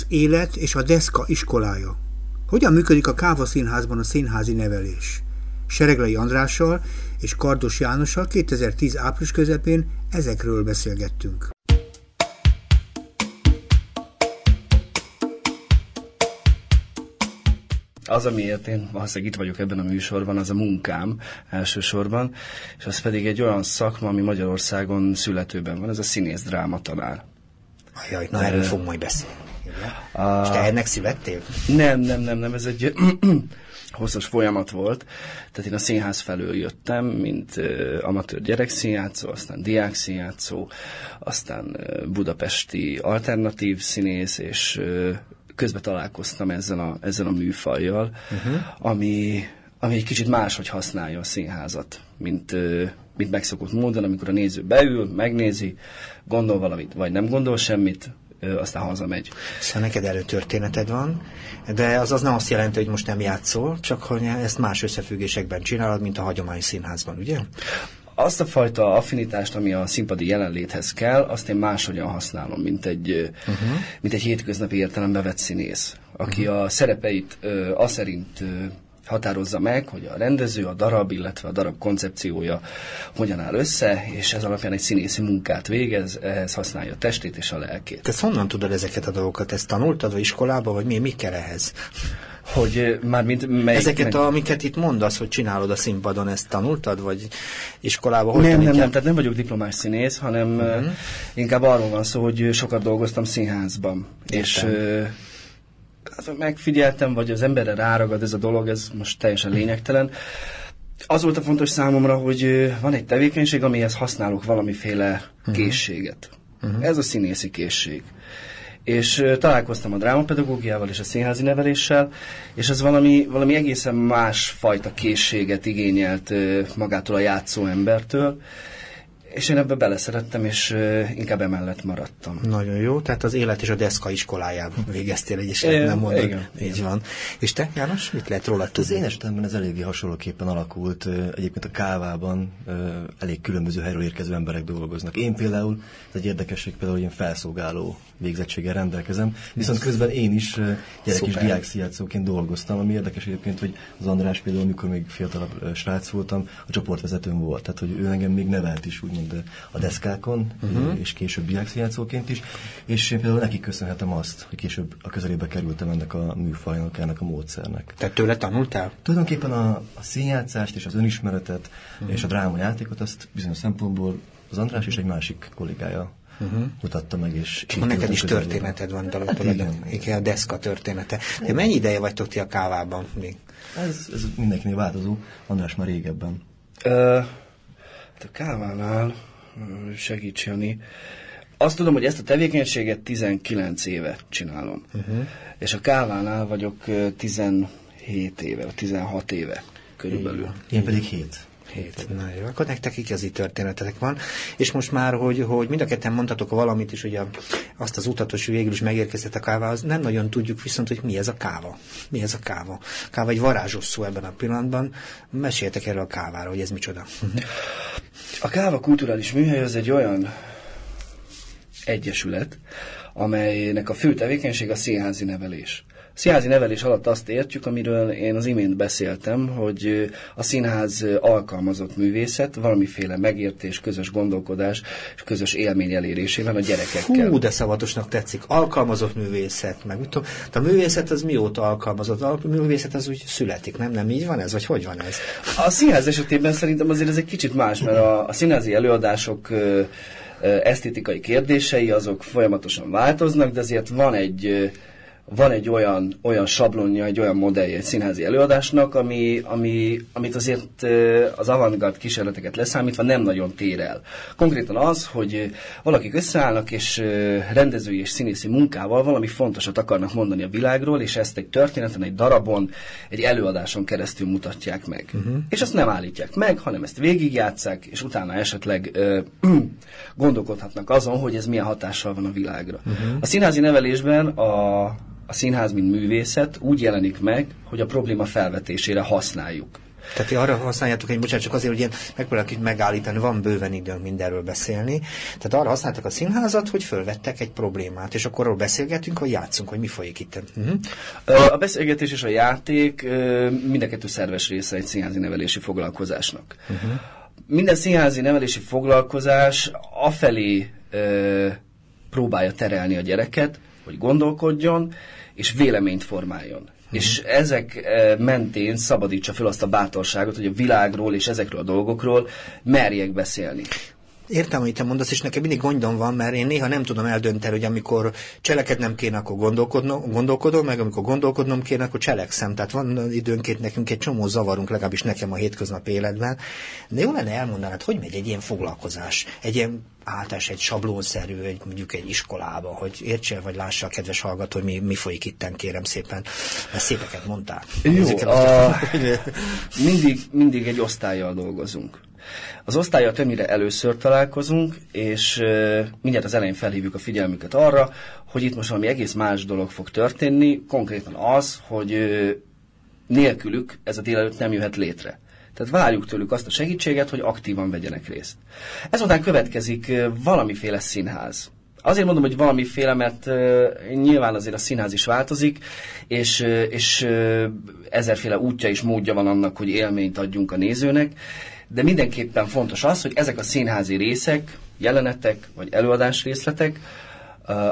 Az élet és a deszka iskolája. Hogyan működik a Káva Színházban a színházi nevelés? Sereglai Andrással és Kardos Jánossal 2010 április közepén ezekről beszélgettünk. Az, amiért én valószínűleg itt vagyok ebben a műsorban, az a munkám elsősorban, és az pedig egy olyan szakma, ami Magyarországon születőben van, ez a színész dráma tanár. Ajaj, na erről fogunk majd beszélni. A... És te ennek születtél? Nem, nem, nem, nem, ez egy hosszas folyamat volt. Tehát én a színház felől jöttem, mint uh, amatőr gyerekszínjátszó, aztán diákszínjátszó, aztán uh, budapesti alternatív színész, és uh, közben találkoztam ezen a, ezen a műfajjal, uh-huh. ami, ami egy kicsit máshogy használja a színházat, mint, mint megszokott módon, amikor a néző beül, megnézi, gondol valamit, vagy nem gondol semmit, aztán hazamegy. Szóval neked előtörténeted van, de az az nem azt jelenti, hogy most nem játszol, csak hogy ezt más összefüggésekben csinálod, mint a hagyományi színházban, ugye? azt a fajta affinitást, ami a színpadi jelenléthez kell, azt én máshogyan használom, mint egy, uh-huh. mint egy hétköznapi értelembe vett színész, aki uh-huh. a szerepeit ö, azt szerint ö, határozza meg, hogy a rendező, a darab, illetve a darab koncepciója hogyan áll össze, és ez alapján egy színészi munkát végez, ehhez használja a testét és a lelkét. Te honnan tudod ezeket a dolgokat? Ezt tanultad, vagy iskolába, vagy mi, mi kell ehhez? hogy már mint melyik, Ezeket, meg... amiket itt mondasz, hogy csinálod a színpadon, ezt tanultad, vagy iskolában? Hogy nem, nem, nem, tehát nem vagyok diplomás színész, hanem uh-huh. inkább arról van szó, hogy sokat dolgoztam színházban. Értem. És uh, megfigyeltem, vagy az emberre ráragad ez a dolog, ez most teljesen lényegtelen. Az volt a fontos számomra, hogy van egy tevékenység, amihez használok valamiféle uh-huh. készséget. Uh-huh. Ez a színészi készség és találkoztam a drámapedagógiával és a színházi neveléssel, és ez valami, valami egészen más fajta készséget igényelt magától a játszó embertől, és én ebbe beleszerettem, és inkább emellett maradtam. Nagyon jó, tehát az élet és a deszka iskolájában végeztél egy is, nem mondod. Igen, Így igen. van. És te, János, mit lehet róla tudni? Az én esetemben ez eléggé hasonlóképpen alakult. Egyébként a kávában elég különböző helyről érkező emberek dolgoznak. Én például, ez egy érdekesség például, hogy én felszolgáló végzettséggel rendelkezem, viszont közben én is gyerek és diákszijátszóként dolgoztam, ami érdekes egyébként, hogy az András például, amikor még fiatalabb srác voltam, a csoportvezetőm volt, tehát hogy ő engem még nevelt is, úgy úgymond a deszkákon, uh-huh. és később diákszínjátszóként is, és én például neki köszönhetem azt, hogy később a közelébe kerültem ennek a műfajnak, ennek a módszernek. Tehát tőle tanultál? Tulajdonképpen a, a színjátszást és az önismeretet uh-huh. és a drámajátékot azt bizonyos szempontból az András és egy másik kollégája uh-huh. mutatta meg, és... Csak neked is történeted van dalok, hát igen. igen, a deszka története. De mennyi ideje vagytok ti a kávában még? Ez, ez mindenkinél változó, András már régebben. Uh, a kávánál segíts Jani. Azt tudom, hogy ezt a tevékenységet 19 éve csinálom. Uh-huh. És a kávánál vagyok 17 éve, 16 éve körülbelül. Én pedig 7. Hét. Na jó, akkor nektek igazi történetetek van. És most már, hogy, hogy mind a ketten mondhatok valamit is, hogy azt az utat, hogy végül is megérkezett a kávához, nem nagyon tudjuk viszont, hogy mi ez a káva. Mi ez a káva. Káva egy varázsos szó ebben a pillanatban. Meséltek erről a káváról, hogy ez micsoda. A káva kulturális műhely az egy olyan egyesület, amelynek a fő tevékenység a színházi nevelés. Színházi nevelés alatt azt értjük, amiről én az imént beszéltem, hogy a színház alkalmazott művészet, valamiféle megértés, közös gondolkodás és közös élmény elérésével a gyerekekkel. Hú, de szavatosnak tetszik. Alkalmazott művészet, meg mit tudom. De a művészet az mióta alkalmazott? A művészet az úgy születik, nem? Nem így van ez? Vagy hogy van ez? A színház esetében szerintem azért ez egy kicsit más, mert a, a színházi előadások esztétikai kérdései azok folyamatosan változnak, de azért van egy van egy olyan, olyan sablonja, egy olyan modellje egy színházi előadásnak, ami, ami, amit azért az avantgard kísérleteket leszámítva nem nagyon tér el. Konkrétan az, hogy valakik összeállnak, és rendezői és színészi munkával valami fontosat akarnak mondani a világról, és ezt egy történeten, egy darabon, egy előadáson keresztül mutatják meg. Uh-huh. És azt nem állítják meg, hanem ezt végigjátszák, és utána esetleg ö, gondolkodhatnak azon, hogy ez milyen hatással van a világra. Uh-huh. A színházi nevelésben a a színház, mint művészet úgy jelenik meg, hogy a probléma felvetésére használjuk. Tehát arra használjátok, hogy bocsánat, csak azért, hogy ilyen megpróbálok itt megállítani, van bőven időnk mindenről beszélni. Tehát arra használtak a színházat, hogy fölvettek egy problémát, és akkor arról beszélgetünk, vagy játszunk, hogy mi folyik itt. Uh-huh. A beszélgetés és a játék mind a kettő szerves része egy színházi nevelési foglalkozásnak. Uh-huh. Minden színházi nevelési foglalkozás afelé ö, próbálja terelni a gyereket, hogy gondolkodjon, és véleményt formáljon. Hmm. És ezek mentén szabadítsa fel azt a bátorságot, hogy a világról és ezekről a dolgokról merjek beszélni. Értem, amit te mondasz, és nekem mindig gondom van, mert én néha nem tudom eldönteni, hogy amikor cselekednem kéne, akkor gondolkodnom, gondolkodom, meg amikor gondolkodnom kéne, akkor cselekszem. Tehát van időnként nekünk egy csomó zavarunk, legalábbis nekem a hétköznapi életben. De jó lenne elmondanád, hogy megy egy ilyen foglalkozás, egy ilyen általános, egy sablonszerű, egy, mondjuk egy iskolába, hogy értse, vagy lássa a kedves hallgató, hogy mi, mi folyik itten, kérem szépen. Mert szépeket mondtál. Jó, a... mindig, mindig egy osztályjal dolgozunk. Az osztályjal többnyire először találkozunk, és mindjárt az elején felhívjuk a figyelmüket arra, hogy itt most valami egész más dolog fog történni, konkrétan az, hogy nélkülük ez a délelőtt nem jöhet létre. Tehát várjuk tőlük azt a segítséget, hogy aktívan vegyenek részt. Ezután következik valamiféle színház. Azért mondom, hogy valamiféle, mert uh, nyilván azért a színház is változik, és, és uh, ezerféle útja és módja van annak, hogy élményt adjunk a nézőnek, de mindenképpen fontos az, hogy ezek a színházi részek, jelenetek vagy előadás részletek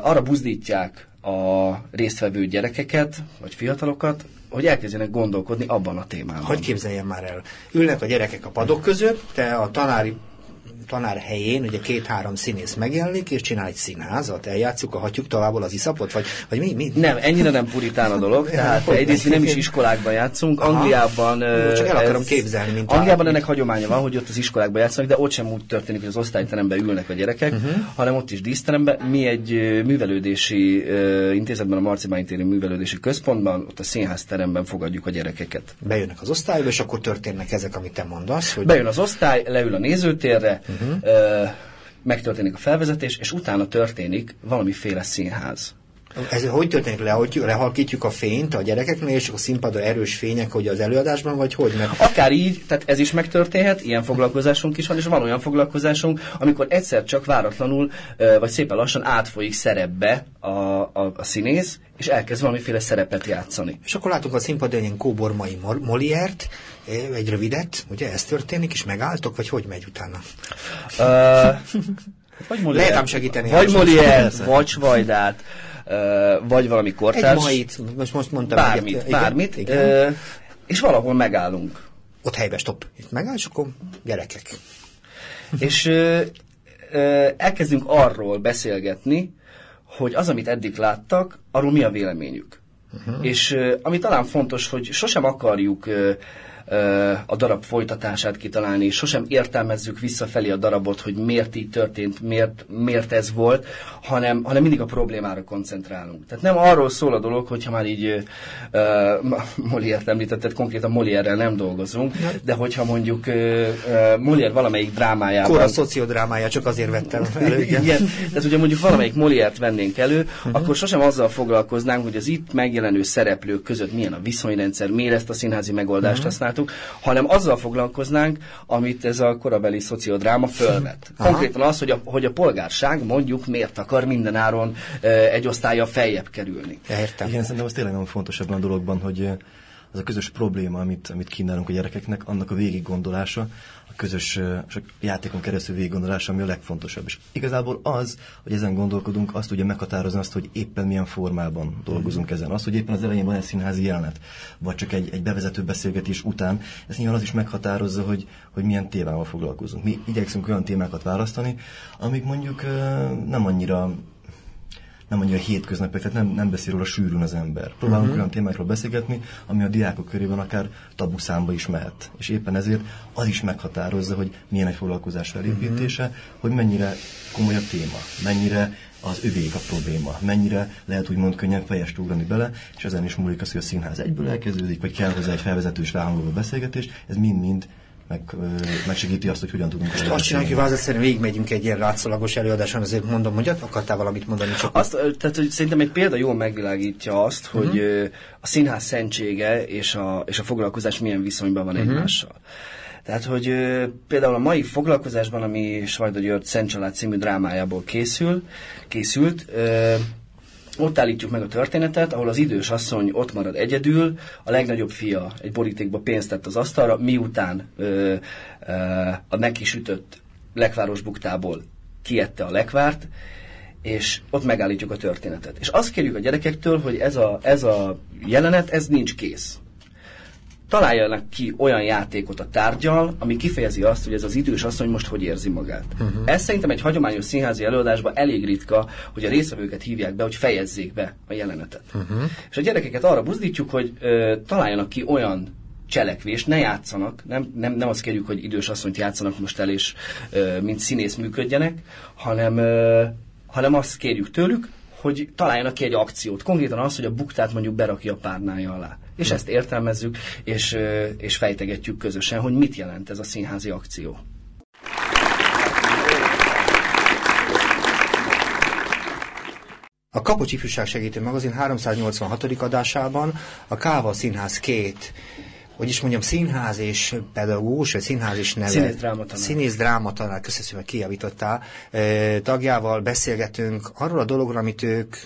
arra buzdítják a résztvevő gyerekeket vagy fiatalokat, hogy elkezdjenek gondolkodni abban a témában. Hogy képzeljen már el? Ülnek a gyerekek a padok között, te a tanári tanár helyén ugye két-három színész megjelenik, és csinál egy színházat, eljátszuk a hatjuk továbbból az iszapot, vagy, vagy mi, mi? Nem, ennyire nem puritán a dolog, tehát egyrészt mi nem is iskolákban játszunk, Aha. Angliában... Jó, csak el akarom ez, képzelni, mint Angliában ennek hagyománya van, hogy ott az iskolákban játszanak, de ott sem úgy történik, hogy az osztályteremben ülnek a gyerekek, uh-huh. hanem ott is díszteremben. Mi egy művelődési uh, intézetben, a Marcibány téri művelődési központban, ott a színház teremben fogadjuk a gyerekeket. Bejönnek az osztályba, és akkor történnek ezek, amit te mondasz. Hogy... Bejön az osztály, leül a nézőtérre, uh-huh uh, megtörténik a felvezetés, és utána történik valamiféle színház. Ez hogy történik le, hogy lehalkítjuk a fényt a gyerekeknél, és a színpadon erős fények, hogy az előadásban, vagy hogy? Mert... Akár így, tehát ez is megtörténhet, ilyen foglalkozásunk is van, és van olyan foglalkozásunk, amikor egyszer csak váratlanul, vagy szépen lassan átfolyik szerepbe a, a, a színész, és elkezd valamiféle szerepet játszani. És akkor látunk a színpadon ilyen kóbormai Moliért, egy rövidet, ugye ez történik, és megálltok, vagy hogy megy utána? Uh, vagy Molière, Lehet ám segíteni. Vagy Molière, vagy Svajdát vagy valami kortárs. Egy mait, most, most mondtam. Bármit, egyet, bármit. Igen, igen. és valahol megállunk. Ott helybe stop. Itt megáll, és akkor gyerekek. és elkezdünk arról beszélgetni, hogy az, amit eddig láttak, arról mi a véleményük. Uh-huh. És ami talán fontos, hogy sosem akarjuk a darab folytatását kitalálni, és sosem értelmezzük visszafelé a darabot, hogy miért így történt, miért, miért ez volt, hanem, hanem mindig a problémára koncentrálunk. Tehát nem arról szól a dolog, hogyha már így uh, Moliért említetted, konkrétan Moliérrel nem dolgozunk, de hogyha mondjuk uh, Molière valamelyik drámájában... Kora szociodrámája, csak azért vettem elő. Igen. igen. Tehát ugye mondjuk valamelyik Moliért vennénk elő, uh-huh. akkor sosem azzal foglalkoznánk, hogy az itt megjelenő szereplők között milyen a viszonyrendszer, miért ezt a színházi megoldást uh-huh. használtuk, csináltuk, hanem azzal foglalkoznánk, amit ez a korabeli szociodráma fölvet. Konkrétan az, hogy a, hogy a polgárság mondjuk miért akar mindenáron e, egy osztálya feljebb kerülni. Értem. Igen, szerintem az tényleg nagyon fontos ebben a dologban, hogy az a közös probléma, amit, amit kínálunk a gyerekeknek, annak a végig gondolása, közös játékon keresztül végiggondolása, ami a legfontosabb. És igazából az, hogy ezen gondolkodunk, azt tudja meghatározni azt, hogy éppen milyen formában dolgozunk ezen. Az, hogy éppen az elején van egy színházi jelenet, vagy csak egy, egy bevezető beszélgetés után, ez nyilván az is meghatározza, hogy, hogy milyen témával foglalkozunk. Mi igyekszünk olyan témákat választani, amik mondjuk nem annyira nem annyira hétköznapi, tehát nem, nem beszél róla sűrűn az ember. Próbálunk uh-huh. olyan témákról beszélgetni, ami a diákok körében akár tabu számba is mehet. És éppen ezért az is meghatározza, hogy milyen egy foglalkozás felépítése, uh-huh. hogy mennyire komoly a téma, mennyire az övék a probléma, mennyire lehet úgymond könnyen fejest ugrani bele, és ezen is múlik az, hogy a színház egyből elkezdődik, vagy kell hozzá egy felvezetős ráhangoló beszélgetés, ez mind-mind meg, megsegíti azt, hogy hogyan tudunk. Most azt csináljuk, hogy egyszerűen végigmegyünk egy ilyen látszólagos előadáson, azért mondom, hogy akartál valamit mondani? Csak azt, tehát, hogy szerintem egy példa jól megvilágítja azt, hogy uh-huh. a színház szentsége és a, és a foglalkozás milyen viszonyban van uh-huh. egymással. Tehát, hogy például a mai foglalkozásban, ami Svajda György Szent Család című drámájából készül, készült, ott állítjuk meg a történetet, ahol az idős asszony ott marad egyedül, a legnagyobb fia egy borítékba pénzt tett az asztalra, miután ö, ö, a neki sütött lekváros buktából kiette a lekvárt, és ott megállítjuk a történetet. És azt kérjük a gyerekektől, hogy ez a, ez a jelenet, ez nincs kész találjanak ki olyan játékot a tárgyal, ami kifejezi azt, hogy ez az idős asszony most hogy érzi magát. Uh-huh. Ez szerintem egy hagyományos színházi előadásban elég ritka, hogy a részvevőket hívják be, hogy fejezzék be a jelenetet. Uh-huh. És a gyerekeket arra buzdítjuk, hogy ö, találjanak ki olyan cselekvést, ne játszanak, nem, nem, nem azt kérjük, hogy idős asszonyt játszanak most el, és ö, mint színész működjenek, hanem, ö, hanem azt kérjük tőlük, hogy találjanak ki egy akciót. Konkrétan az, hogy a buktát mondjuk berakja a párnája alá. És ezt értelmezzük, és, és fejtegetjük közösen, hogy mit jelent ez a színházi akció. A Kapocs Ifjúság Segítő Magazin 386. adásában a Káva Színház két hogy is mondjam, színház és pedagógus, vagy színház és neve. Színész drámatanár. Színész drámatanár, köszönöm, hogy kijavítottál. Tagjával beszélgetünk arról a dologról, amit ők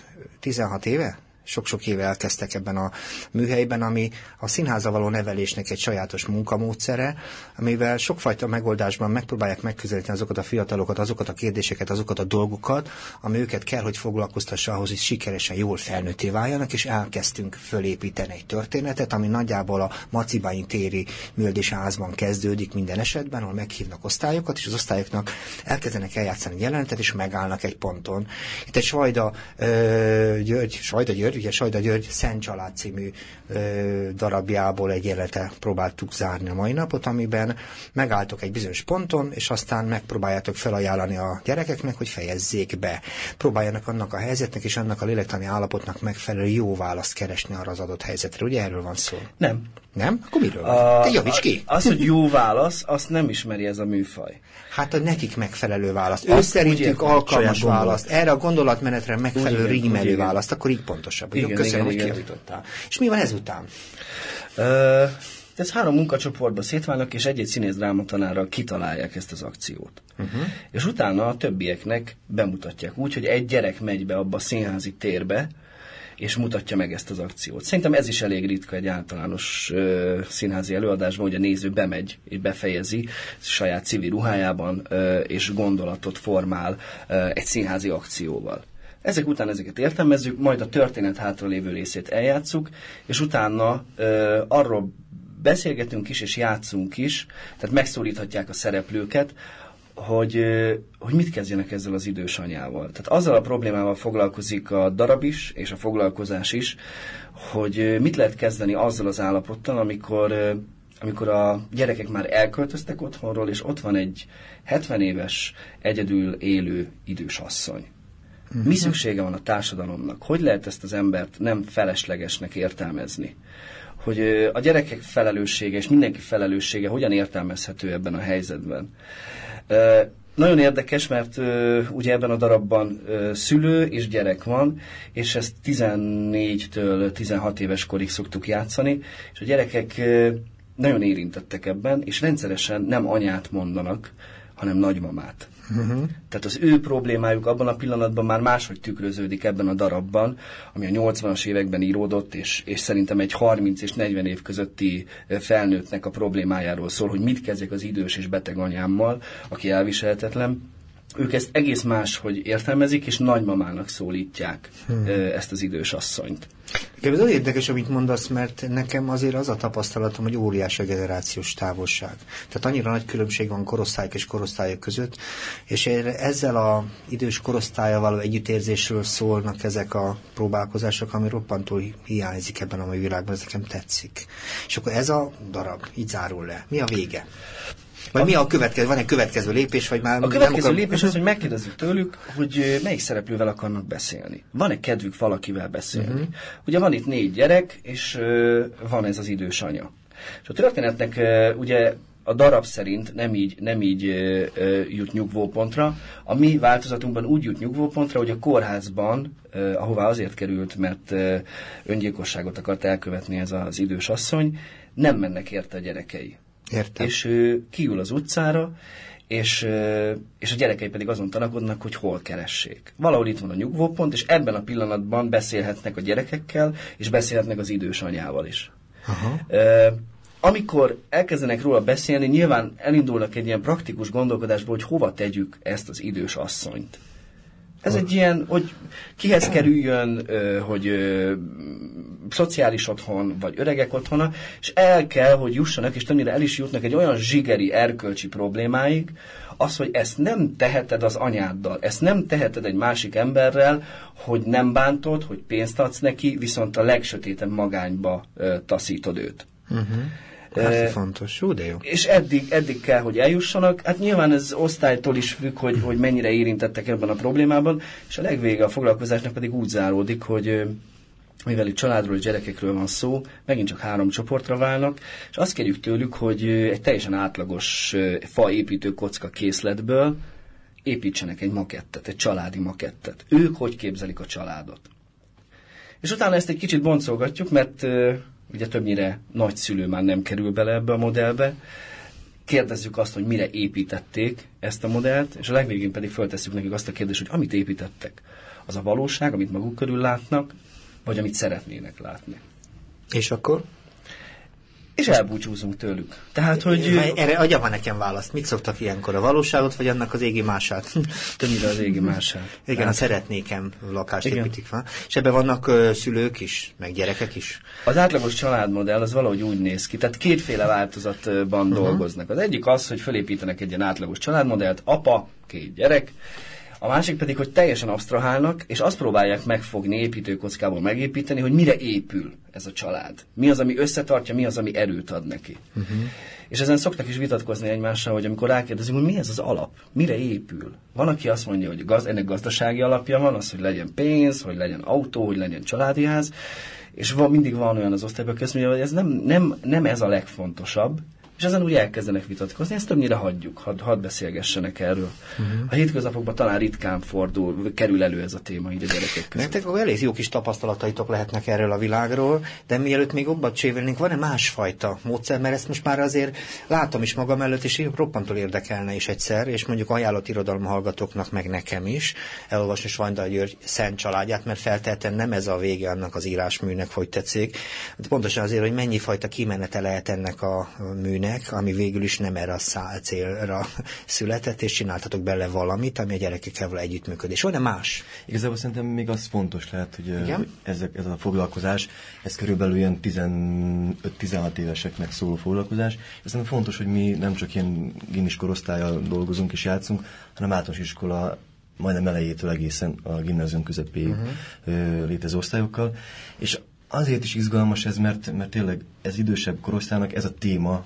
16 éve sok-sok éve elkezdtek ebben a műhelyben, ami a színháza való nevelésnek egy sajátos munkamódszere, amivel sokfajta megoldásban megpróbálják megközelíteni azokat a fiatalokat, azokat a kérdéseket, azokat a dolgokat, ami őket kell, hogy foglalkoztassa ahhoz, hogy sikeresen jól felnőtté váljanak, és elkezdtünk fölépíteni egy történetet, ami nagyjából a Macibáin téri műldésházban kezdődik minden esetben, ahol meghívnak osztályokat, és az osztályoknak elkezdenek eljátszani jelenetet, és megállnak egy ponton. Itt egy Svajda ö, György, Svajda György, ugye Sajda György Szent Család című ö, darabjából egy élete próbáltuk zárni a mai napot, amiben megálltok egy bizonyos ponton, és aztán megpróbáljátok felajánlani a gyerekeknek, hogy fejezzék be. Próbáljanak annak a helyzetnek és annak a lélektani állapotnak megfelelő jó választ keresni arra az adott helyzetre. Ugye erről van szó? Nem. Nem? Akkor miről van? Te javíts ki! Az, hogy jó válasz, azt nem ismeri ez a műfaj. Hát a nekik megfelelő választ. Ő szerintük alkalmas választ. Erre a gondolatmenetre megfelelő rímelő választ. Akkor így pontosabb. Igen, köszönöm, igen, hogy kijavítottál. És mi van ezután? Uh, ez három munkacsoportba szétválnak, és egy-egy színész drámatanárral kitalálják ezt az akciót. Uh-huh. És utána a többieknek bemutatják úgy, hogy egy gyerek megy be abba a színházi térbe, és mutatja meg ezt az akciót. Szerintem ez is elég ritka egy általános ö, színházi előadásban, hogy a néző bemegy és befejezi saját civil ruhájában, ö, és gondolatot formál ö, egy színházi akcióval. Ezek után ezeket értelmezzük, majd a történet hátralévő részét eljátszuk, és utána ö, arról beszélgetünk is, és játszunk is, tehát megszólíthatják a szereplőket, hogy, hogy mit kezdjenek ezzel az idős anyával. Tehát azzal a problémával foglalkozik a darab is, és a foglalkozás is, hogy mit lehet kezdeni azzal az állapottal, amikor, amikor a gyerekek már elköltöztek otthonról, és ott van egy 70 éves, egyedül élő idős asszony. Mi mhm. szüksége van a társadalomnak? Hogy lehet ezt az embert nem feleslegesnek értelmezni? Hogy a gyerekek felelőssége és mindenki felelőssége hogyan értelmezhető ebben a helyzetben? Nagyon érdekes, mert ugye ebben a darabban szülő és gyerek van, és ezt 14-től 16 éves korig szoktuk játszani, és a gyerekek nagyon érintettek ebben, és rendszeresen nem anyát mondanak, hanem nagymamát. Uh-huh. Tehát az ő problémájuk abban a pillanatban már máshogy tükröződik ebben a darabban, ami a 80-as években íródott, és, és szerintem egy 30 és 40 év közötti felnőttnek a problémájáról szól, hogy mit kezdjek az idős és beteg anyámmal, aki elviselhetetlen ők ezt egész más, hogy értelmezik, és nagymamának szólítják hmm. ezt az idős asszonyt. Ez az érdekes, amit mondasz, mert nekem azért az a tapasztalatom, hogy óriási a generációs távolság. Tehát annyira nagy különbség van korosztályok és korosztályok között, és ezzel a idős korosztálya való együttérzésről szólnak ezek a próbálkozások, ami roppantól hiányzik ebben a mai világban, ez nekem tetszik. És akkor ez a darab így zárul le. Mi a vége? Vagy mi a következő, van egy következő lépés, vagy már... A következő akar... lépés az, hogy megkérdezzük tőlük, hogy melyik szereplővel akarnak beszélni. Van-e kedvük valakivel beszélni? Uh-huh. Ugye van itt négy gyerek, és uh, van ez az idős anya. És a történetnek uh, ugye a darab szerint nem így, nem így ö, ö, jut nyugvópontra. A mi változatunkban úgy jut nyugvópontra, hogy a kórházban, ö, ahová azért került, mert ö, öngyilkosságot akart elkövetni ez az idős asszony, nem mennek érte a gyerekei. Értem. És ő kiül az utcára, és, és a gyerekei pedig azon tanakodnak, hogy hol keressék. Valahol itt van a nyugvópont, és ebben a pillanatban beszélhetnek a gyerekekkel, és beszélhetnek az idős anyával is. Aha. Ö, amikor elkezdenek róla beszélni, nyilván elindulnak egy ilyen praktikus gondolkodásból, hogy hova tegyük ezt az idős asszonyt. Ez egy ilyen, hogy kihez kerüljön, hogy szociális otthon, vagy öregek otthona, és el kell, hogy jussanak, és többnyire el is jutnak egy olyan zsigeri erkölcsi problémáig, az, hogy ezt nem teheted az anyáddal, ezt nem teheted egy másik emberrel, hogy nem bántod, hogy pénzt adsz neki, viszont a legsötétebb magányba taszítod őt. Hát Ö, fontos. Jó, de jó. és eddig, eddig kell, hogy eljussanak. Hát nyilván ez osztálytól is függ, hogy, hogy mennyire érintettek ebben a problémában, és a legvége a foglalkozásnak pedig úgy záródik, hogy ö, mivel itt családról és gyerekekről van szó, megint csak három csoportra válnak, és azt kérjük tőlük, hogy ö, egy teljesen átlagos faépítő kocka készletből építsenek egy makettet, egy családi makettet. Ők hogy képzelik a családot. És utána ezt egy kicsit boncolgatjuk, mert ugye többnyire nagyszülő már nem kerül bele ebbe a modellbe. Kérdezzük azt, hogy mire építették ezt a modellt, és a legvégén pedig föltesszük nekik azt a kérdést, hogy amit építettek, az a valóság, amit maguk körül látnak, vagy amit szeretnének látni. És akkor? És elbúcsúzunk tőlük. Tehát, hogy Ha Erre adja már nekem választ. Mit szoktak ilyenkor? A valóságot, vagy annak az égi mását? többnyire az égi mását. Igen, a szeretnékem lakást Igen. építik fel. És ebben vannak ö, szülők is, meg gyerekek is. Az átlagos családmodell az valahogy úgy néz ki, tehát kétféle változatban uh-huh. dolgoznak. Az egyik az, hogy fölépítenek egy ilyen átlagos családmodellt, apa, két gyerek, a másik pedig, hogy teljesen absztrahálnak, és azt próbálják megfogni, építőkockából megépíteni, hogy mire épül ez a család. Mi az, ami összetartja, mi az, ami erőt ad neki. Uh-huh. És ezen szoktak is vitatkozni egymással, hogy amikor rákérdezünk, hogy mi ez az alap, mire épül. Van, aki azt mondja, hogy gaz, ennek gazdasági alapja van, az, hogy legyen pénz, hogy legyen autó, hogy legyen családi ház, és van, mindig van olyan az osztályban közben, hogy ez nem, nem, nem ez a legfontosabb, és ezen úgy elkezdenek vitatkozni, ezt többnyire hagyjuk, hadd had beszélgessenek erről. Uh-huh. A hétköznapokban talán ritkán fordul, kerül elő ez a téma így a gyerekek között. Nektek elég jó kis tapasztalataitok lehetnek erről a világról, de mielőtt még jobban csévélnénk, van-e másfajta módszer, mert ezt most már azért látom is magam előtt, és roppantól érdekelne is egyszer, és mondjuk ajánlott irodalom hallgatóknak, meg nekem is, elolvasni Svajndal György szent családját, mert feltétlenül nem ez a vége annak az írásműnek, hogy tetszik. Hát pontosan azért, hogy mennyi fajta kimenete lehet ennek a műnek, ami végül is nem erre a szál célra született, és csináltatok bele valamit, ami a gyerekekkel való együttműködés. Van-e más? Igazából szerintem még az fontos lehet, hogy Igen? ez, ez a foglalkozás, ez körülbelül ilyen 15-16 éveseknek szóló foglalkozás. És szerintem fontos, hogy mi nem csak ilyen gimis korosztályjal dolgozunk és játszunk, hanem általános iskola majdnem elejétől egészen a gimnázium közepéig uh-huh. létező osztályokkal. És azért is izgalmas ez, mert, mert tényleg ez idősebb korosztálynak ez a téma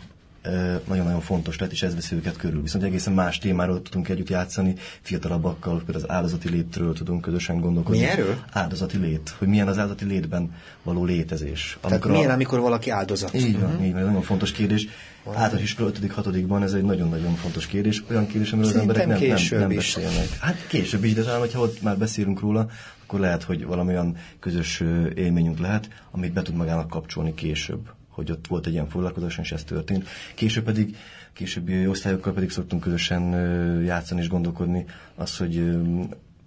nagyon-nagyon fontos lett, és ez veszi őket körül. Viszont egészen más témáról tudunk együtt játszani, fiatalabbakkal, például az áldozati létről tudunk közösen gondolkodni. Mi erről? Áldozati lét. Hogy milyen az áldozati létben való létezés. Tehát a- milyen, amikor valaki áldozat? így van, így van, nagyon fontos kérdés. Általános iskola 5 6 ez egy nagyon-nagyon fontos kérdés. Olyan kérdés, amiről az emberek nem, nem, később nem is. beszélnek. Hát később is, de talán, hogyha ott már beszélünk róla, akkor lehet, hogy valami olyan közös élményünk lehet, amit be tud magának kapcsolni később hogy ott volt egy ilyen foglalkozás, és ez történt. Később pedig, későbbi osztályokkal pedig szoktunk közösen játszani és gondolkodni az, hogy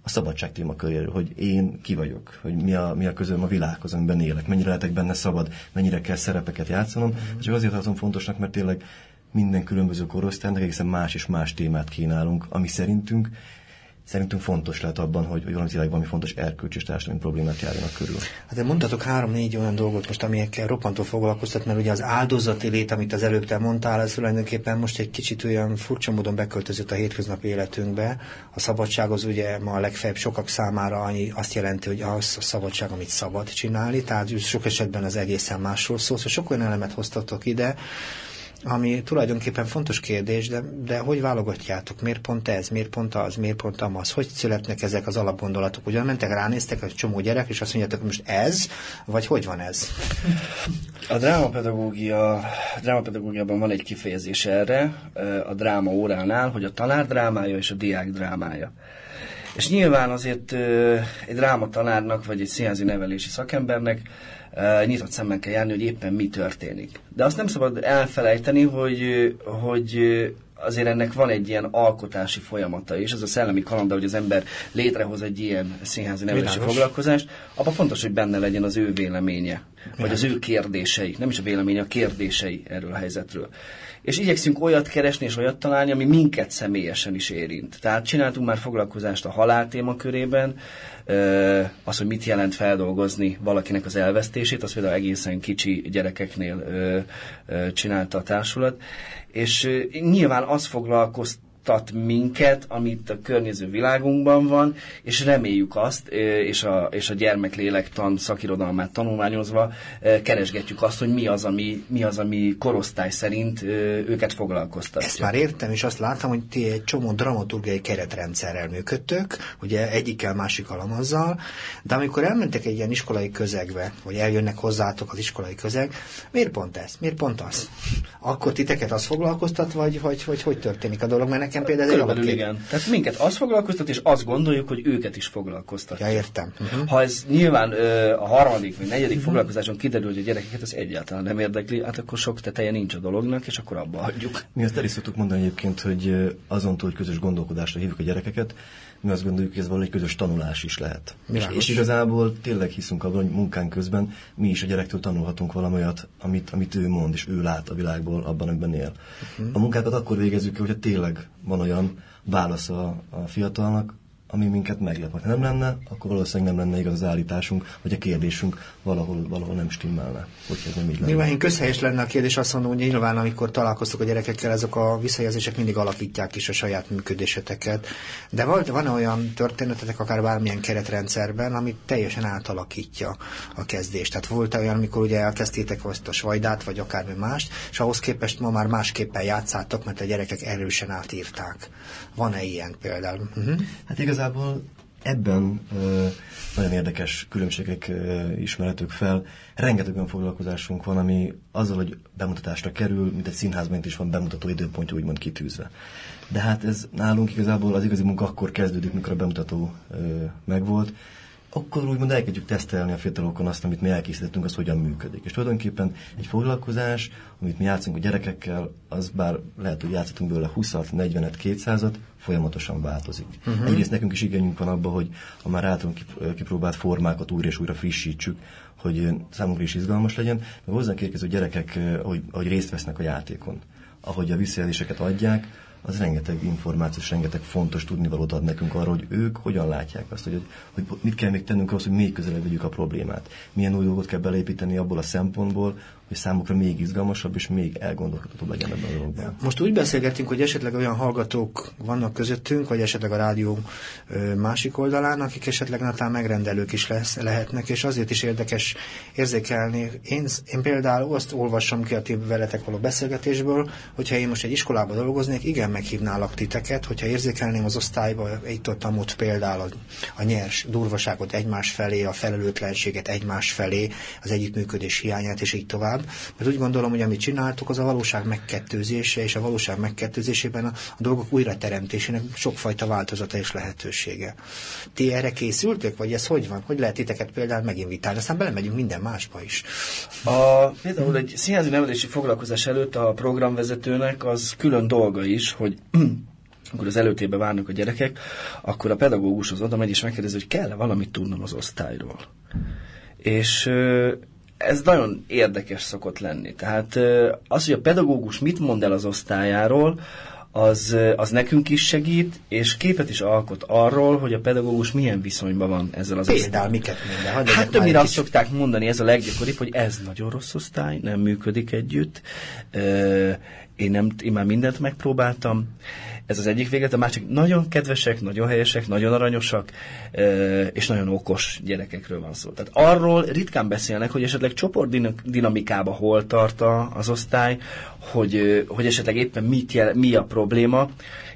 a szabadság témaköréről, hogy én ki vagyok, hogy mi a, mi a közöm a világhoz, amiben élek, mennyire lehetek benne szabad, mennyire kell szerepeket játszanom. Mm-hmm. Csak azért tartom fontosnak, mert tényleg minden különböző korosztálynak egészen más és más témát kínálunk, ami szerintünk szerintünk fontos lehet abban, hogy, hogy valami tényleg valami fontos erkölcs és társadalmi problémát járjanak körül. Hát de mondtatok három-négy olyan dolgot most, amelyekkel roppantól foglalkoztat, mert ugye az áldozati lét, amit az előbb te mondtál, ez tulajdonképpen most egy kicsit olyan furcsa módon beköltözött a hétköznapi életünkbe. A szabadság az ugye ma a legfeljebb sokak számára annyi, azt jelenti, hogy az a szabadság, amit szabad csinálni, tehát sok esetben az egészen másról szól. Szóval sok olyan elemet hoztatok ide, ami tulajdonképpen fontos kérdés, de, de hogy válogatjátok? Miért pont ez? Miért pont az? Miért pont amaz? Hogy születnek ezek az alapgondolatok? Ugyan mentek, ránéztek egy csomó gyerek, és azt mondjátok, most ez, vagy hogy van ez? A drámapedagógia, drámapedagógiában van egy kifejezés erre, a dráma óránál, hogy a tanár drámája és a diák drámája. És nyilván azért egy drámatanárnak, vagy egy színházi nevelési szakembernek nyitott szemmel kell járni, hogy éppen mi történik. De azt nem szabad elfelejteni, hogy, hogy azért ennek van egy ilyen alkotási folyamata is, ez a szellemi kalanda, hogy az ember létrehoz egy ilyen színházi nevelési foglalkozást, abban fontos, hogy benne legyen az ő véleménye, vagy az ő kérdései, nem is a véleménye, a kérdései erről a helyzetről. És igyekszünk olyat keresni és olyat találni, ami minket személyesen is érint. Tehát csináltunk már foglalkozást a halál témakörében, az, hogy mit jelent feldolgozni valakinek az elvesztését, az például egészen kicsi gyerekeknél csinálta a társulat, és nyilván az foglalkozt tat minket, amit a környező világunkban van, és reméljük azt, és a, és a gyermeklélektan szakirodalmát tanulmányozva keresgetjük azt, hogy mi az, ami, mi az, ami korosztály szerint őket foglalkoztatja. Ezt már értem, és azt láttam, hogy ti egy csomó dramaturgiai keretrendszerrel működtök, ugye egyikkel, másik alamazzal, de amikor elmentek egy ilyen iskolai közegbe, vagy eljönnek hozzátok az iskolai közeg, miért pont ez? Miért pont az? Akkor titeket az foglalkoztat, vagy, vagy, vagy hogy történik a dolog? Mert nekem például ez Körülbelül egy igen. Tehát minket az foglalkoztat, és azt gondoljuk, hogy őket is foglalkoztatja. Ja, értem. Uh-huh. Ha ez nyilván ö, a harmadik vagy negyedik uh-huh. foglalkozáson kiderül, hogy a gyerekeket ez egyáltalán nem érdekli, hát akkor sok teteje nincs a dolognak, és akkor abba hagyjuk. Mi azt el is szoktuk mondani egyébként, hogy azon túl, hogy közös gondolkodásra hívjuk a gyerekeket, mi azt gondoljuk, hogy ez valahogy közös tanulás is lehet. És, és igazából tényleg hiszünk abban, hogy munkán közben mi is a gyerektől tanulhatunk valamelyat, amit, amit ő mond, és ő lát a világból, abban, amiben él. Uh-huh. A munkákat akkor végezzük, hogyha tényleg van olyan válasz a, a fiatalnak, ami minket meglep. Ha nem lenne, akkor valószínűleg nem lenne igaz az állításunk, vagy a kérdésünk valahol, valahol nem stimmelne. Hogy ez nem így lenne. Nyilván közhelyes lenne a kérdés, azt mondom, hogy nyilván amikor találkoztok a gyerekekkel, ezek a visszajelzések mindig alakítják is a saját működéseteket. De volt, van olyan történetetek, akár bármilyen keretrendszerben, ami teljesen átalakítja a kezdést. Tehát volt olyan, amikor ugye elkezdtétek azt a svajdát, vagy akármi mást, és ahhoz képest ma már másképpen játszátok, mert a gyerekek erősen átírták. Van-e ilyen például? Uh-huh. Hát igaz, igazából ebben ö, nagyon érdekes különbségek ö, ismerhetők fel. Rengeteg olyan foglalkozásunk van, ami azzal, hogy bemutatásra kerül, mint egy színházban is van bemutató időpontja úgymond kitűzve. De hát ez nálunk igazából az igazi munka akkor kezdődik, mikor a bemutató ö, megvolt, akkor úgymond elkezdjük tesztelni a fiatalokon azt, amit mi elkészítettünk, az hogyan működik. És tulajdonképpen egy foglalkozás, amit mi játszunk a gyerekekkel, az bár lehet, hogy játszhatunk belőle 20-at, 40-et, 200-at, folyamatosan változik. Uh-huh. Egyrészt nekünk is igényünk van abba, hogy a már általunk kipróbált formákat újra és újra frissítsük, hogy számunkra is izgalmas legyen, meg hozzánk érkező gyerekek, hogy, hogy részt vesznek a játékon. Ahogy a visszajelzéseket adják, az rengeteg információs, rengeteg fontos tudnivalót ad nekünk arról, hogy ők hogyan látják azt, hogy, hogy mit kell még tennünk ahhoz, hogy még közelebb vegyük a problémát. Milyen új dolgot kell beleépíteni abból a szempontból, hogy számukra még izgalmasabb és még elgondolkodhatóbb legyen ebben a dologban. Most úgy beszélgetünk, hogy esetleg olyan hallgatók vannak közöttünk, vagy esetleg a rádió másik oldalán, akik esetleg natán megrendelők is lesz, lehetnek, és azért is érdekes érzékelni. Én, én például azt olvasom ki a ti veletek való beszélgetésből, hogyha én most egy iskolába dolgoznék, igen, meghívnálak titeket, hogyha érzékelném az osztályba, itt ott, ott például a, a nyers durvaságot egymás felé, a felelőtlenséget egymás felé, az együttműködés hiányát, és így tovább, tovább, mert úgy gondolom, hogy amit csináltuk, az a valóság megkettőzése, és a valóság megkettőzésében a, a dolgok újrateremtésének sokfajta változata és lehetősége. Ti erre készültök, vagy ez hogy van? Hogy lehet titeket például meginvitálni? Aztán belemegyünk minden másba is. A, például egy színházi nevelési foglalkozás előtt a programvezetőnek az külön dolga is, hogy amikor az előtébe várnak a gyerekek, akkor a pedagógus az oda megy és megkérdezi, hogy kell-e valamit tudnom az osztályról. És ez nagyon érdekes szokott lenni. Tehát az, hogy a pedagógus mit mond el az osztályáról, az, az nekünk is segít, és képet is alkot arról, hogy a pedagógus milyen viszonyban van ezzel az osztályal. Például miket minden? Hát többnyire azt szokták mondani, ez a leggyakoribb, hogy ez nagyon rossz osztály, nem működik együtt, én, nem, én már mindent megpróbáltam, ez az egyik véget, a másik nagyon kedvesek, nagyon helyesek, nagyon aranyosak, és nagyon okos gyerekekről van szó. Tehát arról ritkán beszélnek, hogy esetleg csoportdinamikába hol tart az osztály, hogy, hogy esetleg éppen mit jel, mi a probléma,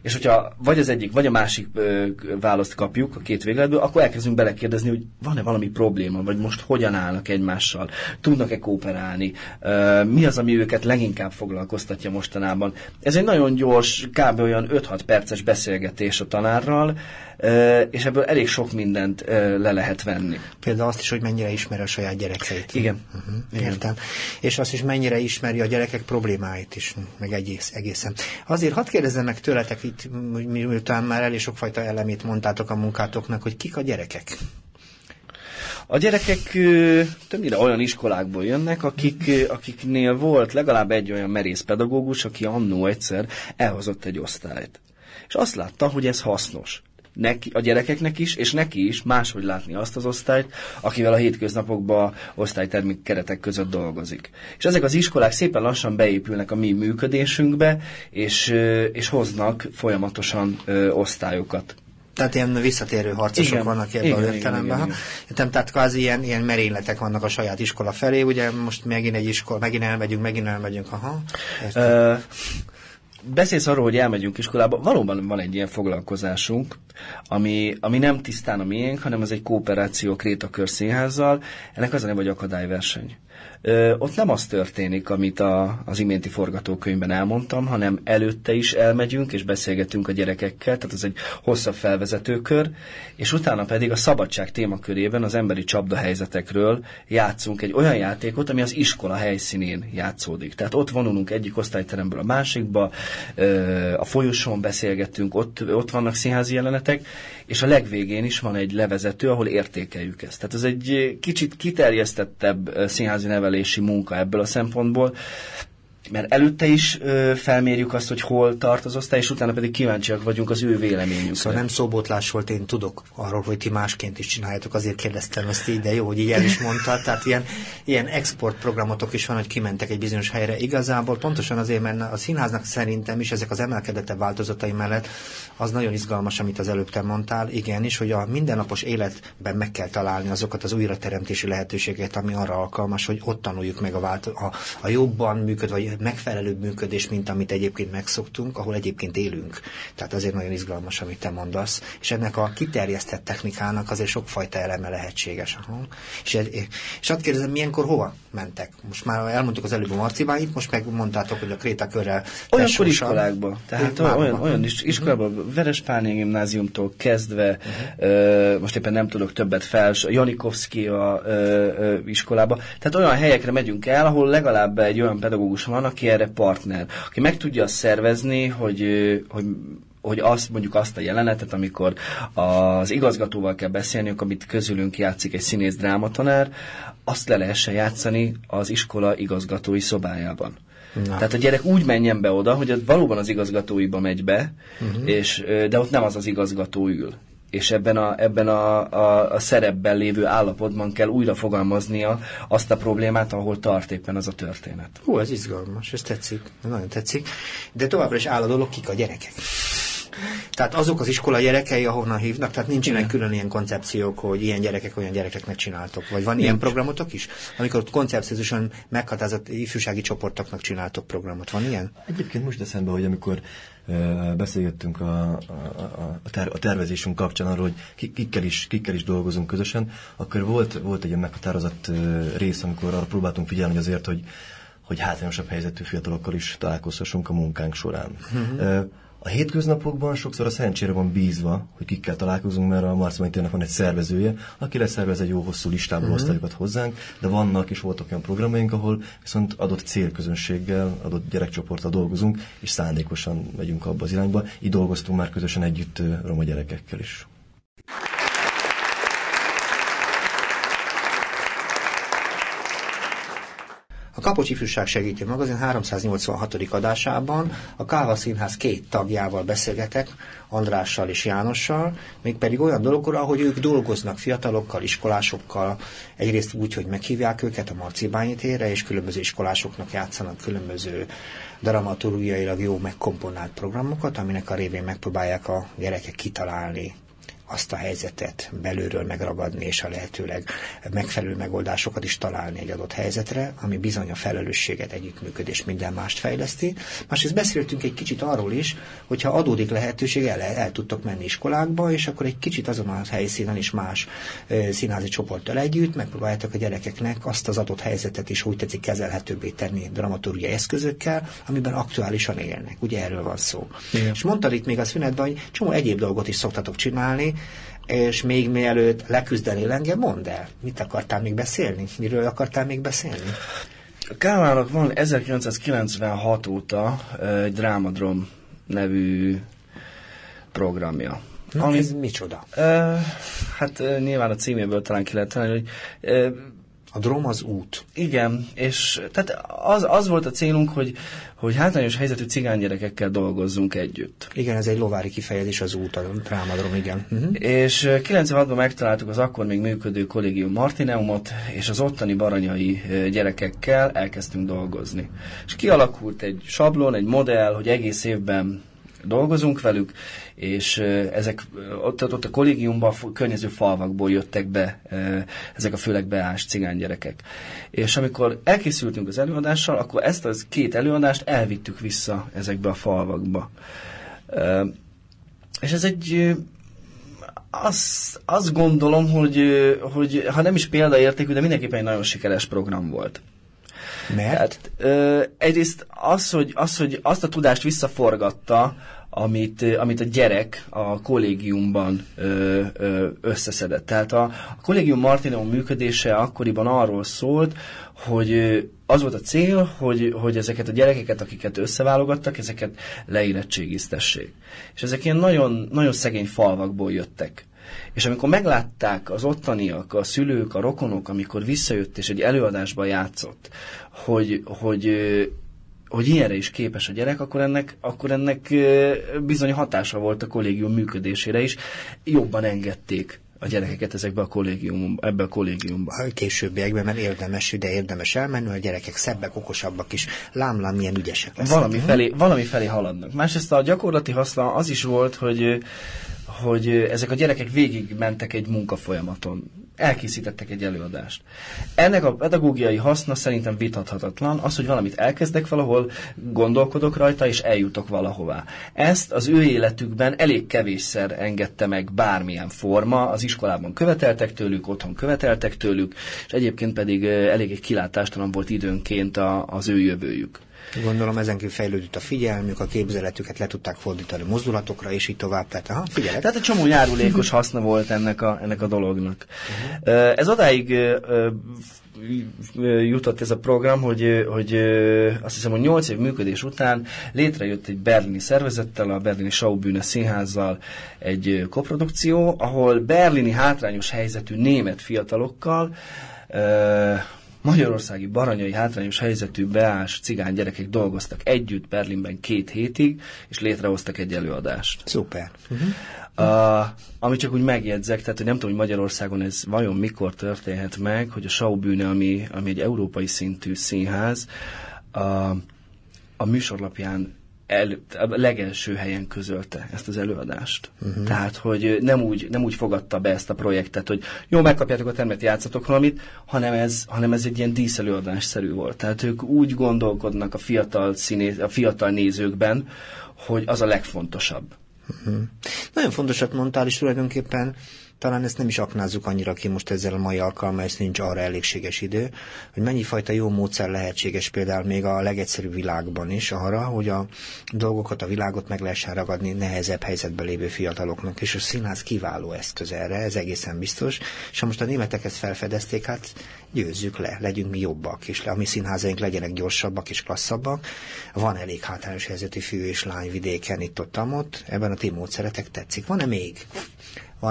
és hogyha vagy az egyik, vagy a másik ö, választ kapjuk a két végletből, akkor elkezdünk belekérdezni, hogy van-e valami probléma, vagy most hogyan állnak egymással, tudnak-e kooperálni, ö, mi az, ami őket leginkább foglalkoztatja mostanában. Ez egy nagyon gyors, kb. olyan 5-6 perces beszélgetés a tanárral, és ebből elég sok mindent le lehet venni. Például azt is, hogy mennyire ismeri a saját gyerekeit. Igen. Uh-huh, Igen. Értem. És azt is mennyire ismeri a gyerekek problémáit is, meg egész, egészen. Azért hadd kérdezzem meg tőletek itt, miután már elég sokfajta elemét mondtátok a munkátoknak, hogy kik a gyerekek? A gyerekek többnyire olyan iskolákból jönnek, akik, akiknél volt legalább egy olyan merész pedagógus, aki annó egyszer elhozott egy osztályt. És azt látta, hogy ez hasznos neki, a gyerekeknek is, és neki is máshogy látni azt az osztályt, akivel a hétköznapokban osztálytermi keretek között dolgozik. És ezek az iskolák szépen lassan beépülnek a mi működésünkbe, és, és hoznak folyamatosan ö, osztályokat. Tehát ilyen visszatérő harcosok igen, vannak ebben igen, a értelemben. Igen, igen, igen. Tehát kvázi ilyen, ilyen merényletek vannak a saját iskola felé, ugye most megint egy iskola, megint elmegyünk, megint elmegyünk, aha. Uh, beszélsz arról, hogy elmegyünk iskolába, valóban van egy ilyen foglalkozásunk, ami, ami nem tisztán a miénk, hanem ez egy kooperáció Krétakör színházzal, ennek az a neve, hogy akadályverseny. Ott nem az történik, amit a, az iménti forgatókönyvben elmondtam, hanem előtte is elmegyünk és beszélgetünk a gyerekekkel, tehát ez egy hosszabb felvezetőkör, és utána pedig a szabadság témakörében az emberi csapda helyzetekről játszunk egy olyan játékot, ami az iskola helyszínén játszódik. Tehát ott vonulunk egyik osztályteremből a másikba, a folyosón beszélgetünk, ott, ott vannak színházi jelenetek, és a legvégén is van egy levezető, ahol értékeljük ezt. Tehát ez egy kicsit kiterjesztettebb színházi nevelési munka ebből a szempontból, mert előtte is ö, felmérjük azt, hogy hol tart az osztály, és utána pedig kíváncsiak vagyunk az ő véleményükre. Szóval nem szóbotlás volt, én tudok arról, hogy ti másként is csináljátok, azért kérdeztem ezt így, de jó, hogy így el is mondtad. Tehát ilyen, ilyen exportprogramotok is van, hogy kimentek egy bizonyos helyre. Igazából pontosan azért, mert a színháznak szerintem is ezek az emelkedetebb változatai mellett az nagyon izgalmas, amit az előbb te mondtál, igenis, hogy a mindennapos életben meg kell találni azokat az újrateremtési lehetőségeket, ami arra alkalmas, hogy ott tanuljuk meg a, vált- a, a jobban működő, vagy megfelelőbb működés, mint amit egyébként megszoktunk, ahol egyébként élünk. Tehát azért nagyon izgalmas, amit te mondasz. És ennek a kiterjesztett technikának azért sokfajta eleme lehetséges. Aha. És, és azt kérdezem, milyenkor hova mentek? Most már elmondtuk az előbb a marcibáit, most meg mondtátok, hogy a krétakörrel Olyankor iskolákba. Tehát olyan, olyan, olyan is, iskolában, uh-huh. Verespáni gimnáziumtól kezdve, uh-huh. uh, most éppen nem tudok többet fel, Janikovszki a iskolába. Tehát olyan helyekre megyünk el, ahol legalább egy olyan pedagógus van, aki erre partner, aki meg tudja szervezni, hogy, hogy hogy azt, mondjuk azt a jelenetet, amikor az igazgatóval kell beszélniük, amit közülünk játszik egy színész drámatanár, azt le lehessen játszani az iskola igazgatói szobájában. Na. Tehát a gyerek úgy menjen be oda, hogy valóban az igazgatóiba megy be, uh-huh. és, de ott nem az az igazgató ül és ebben a, ebben a, a, a szerepben lévő állapotban kell újra fogalmaznia azt a problémát, ahol tart éppen az a történet. Hú, ez izgalmas, ez tetszik, nagyon tetszik. De továbbra is áll a dolog, kik a gyerekek. Tehát azok az iskola gyerekei, ahonnan hívnak, tehát nincsenek Igen. külön ilyen koncepciók, hogy ilyen gyerekek olyan gyerekeknek csináltok. Vagy van Nincs. ilyen programotok is? Amikor ott koncepciózusan meghatározott ifjúsági csoportoknak csináltok programot. Van ilyen? Egyébként most eszembe, hogy amikor beszélgettünk a, a, a, ter, a tervezésünk kapcsán arról, hogy kikkel is, kikkel is dolgozunk közösen, akkor volt, volt egy ilyen meghatározott rész, amikor arra próbáltunk figyelni, azért, hogy, hogy hátrányosabb helyzetű fiatalokkal is találkozhassunk a munkánk során. Uh-huh. A hétköznapokban sokszor a szerencsére van bízva, hogy kikkel találkozunk, mert a Marcimai térnek van egy szervezője, aki leszervez egy jó hosszú listából uh-huh. osztályokat hozzánk, de vannak és voltak olyan programjaink, ahol viszont adott célközönséggel, adott gyerekcsoporttal dolgozunk, és szándékosan megyünk abba az irányba. Így dolgoztunk már közösen együtt roma gyerekekkel is. A Kapocs Ifjúság Segítő Magazin 386. adásában a Káva Színház két tagjával beszélgetek, Andrással és Jánossal, mégpedig olyan dologról, ahogy ők dolgoznak fiatalokkal, iskolásokkal, egyrészt úgy, hogy meghívják őket a Marcibányi térre, és különböző iskolásoknak játszanak különböző dramaturgiailag jó megkomponált programokat, aminek a révén megpróbálják a gyerekek kitalálni azt a helyzetet belülről megragadni, és a lehetőleg megfelelő megoldásokat is találni egy adott helyzetre, ami bizony a felelősséget, együttműködés, minden mást fejleszti. Másrészt beszéltünk egy kicsit arról is, hogyha adódik lehetőség, el, el tudtok menni iskolákba, és akkor egy kicsit azon a helyszínen is más színházi csoporttal együtt megpróbáljátok a gyerekeknek azt az adott helyzetet is úgy tetszik kezelhetőbbé tenni dramaturgiai eszközökkel, amiben aktuálisan élnek. Ugye erről van szó. Igen. És mondtad itt még a szünetben, hogy csomó egyéb dolgot is szoktatok csinálni, és még mielőtt leküzdenél engem, mondd el, mit akartál még beszélni? Miről akartál még beszélni? A Kávának van 1996 óta egy Drámadrom nevű programja. Na, ami, ez micsoda? Uh, hát nyilván a címéből talán ki lehet tenni, hogy uh, a drom az út. Igen, és tehát az, az volt a célunk, hogy, hogy hátrányos helyzetű cigánygyerekekkel dolgozzunk együtt. Igen, ez egy lovári kifejezés az út, a drámadrom, igen. Uh-huh. És 96-ban megtaláltuk az akkor még működő kollégium Martineumot, és az ottani baranyai gyerekekkel elkezdtünk dolgozni. És kialakult egy sablon, egy modell, hogy egész évben dolgozunk velük, és ezek ott, ott a kollégiumban környező falvakból jöttek be ezek a főleg beás cigánygyerekek. És amikor elkészültünk az előadással, akkor ezt az két előadást elvittük vissza ezekbe a falvakba. És ez egy azt, azt gondolom, hogy, hogy ha nem is példaértékű, de mindenképpen egy nagyon sikeres program volt. Mert? Tehát, ö, egyrészt az hogy, az, hogy azt a tudást visszaforgatta, amit, amit a gyerek a kollégiumban ö, ö, összeszedett. Tehát a, a kollégium Martineum működése akkoriban arról szólt, hogy az volt a cél, hogy, hogy ezeket a gyerekeket, akiket összeválogattak, ezeket leérettségiztessék. És ezek ilyen nagyon, nagyon szegény falvakból jöttek. És amikor meglátták az ottaniak, a szülők, a rokonok, amikor visszajött és egy előadásban játszott, hogy, hogy hogy ilyenre is képes a gyerek, akkor ennek, akkor ennek bizony hatása volt a kollégium működésére is. Jobban engedték a gyerekeket ezekbe a kollégium, ebbe a kollégiumba. A későbbiekben, mert érdemes, de érdemes elmenni, a gyerekek szebbek, okosabbak is, lámlám milyen ügyesek lesznek. Valami felé, valami felé haladnak. Másrészt a gyakorlati haszna az is volt, hogy hogy ezek a gyerekek végig mentek egy munkafolyamaton. Elkészítettek egy előadást. Ennek a pedagógiai haszna szerintem vitathatatlan, az, hogy valamit elkezdek valahol, gondolkodok rajta, és eljutok valahová. Ezt az ő életükben elég kevésszer engedte meg bármilyen forma, az iskolában követeltek tőlük, otthon követeltek tőlük, és egyébként pedig eléggé kilátástalan volt időnként a, az ő jövőjük. Gondolom ezen kívül fejlődött a figyelmük, a képzeletüket le tudták fordítani mozdulatokra, és így tovább. Tehát, aha, figyelek. Tehát egy csomó járulékos haszna volt ennek a, ennek a dolognak. Uh-huh. Ez odáig jutott ez a program, hogy, hogy azt hiszem, hogy 8 év működés után létrejött egy berlini szervezettel, a berlini Schaubühne színházzal egy koprodukció, ahol berlini hátrányos helyzetű német fiatalokkal magyarországi baranyai hátrányos helyzetű beás cigány gyerekek dolgoztak együtt Berlinben két hétig, és létrehoztak egy előadást. Szuper. Uh-huh. Uh, ami csak úgy megjegyzek, tehát hogy nem tudom, hogy Magyarországon ez vajon mikor történhet meg, hogy a Schaubühne, ami, ami egy európai szintű színház, uh, a műsorlapján el, a legelső helyen közölte ezt az előadást. Uh-huh. Tehát, hogy nem úgy, nem úgy fogadta be ezt a projektet, hogy jó, megkapjátok a termet, játszatok valamit, hanem ez, hanem ez egy ilyen díszelőadásszerű volt. Tehát ők úgy gondolkodnak a fiatal, színész, a fiatal nézőkben, hogy az a legfontosabb. Uh-huh. Nagyon fontosat mondtál, és tulajdonképpen talán ezt nem is aknázzuk annyira ki most ezzel a mai alkalommal, ezt nincs arra elégséges idő, hogy mennyi fajta jó módszer lehetséges például még a legegyszerűbb világban is arra, hogy a dolgokat, a világot meg lehessen ragadni nehezebb helyzetben lévő fiataloknak, és a színház kiváló eszköz erre, ez egészen biztos, és ha most a németek ezt felfedezték, hát győzzük le, legyünk mi jobbak, és a mi színházaink legyenek gyorsabbak és klasszabbak. Van elég hátrányos helyzetű fiú és lány vidéken itt ott, ott ebben a ti módszeretek tetszik. Van-e még?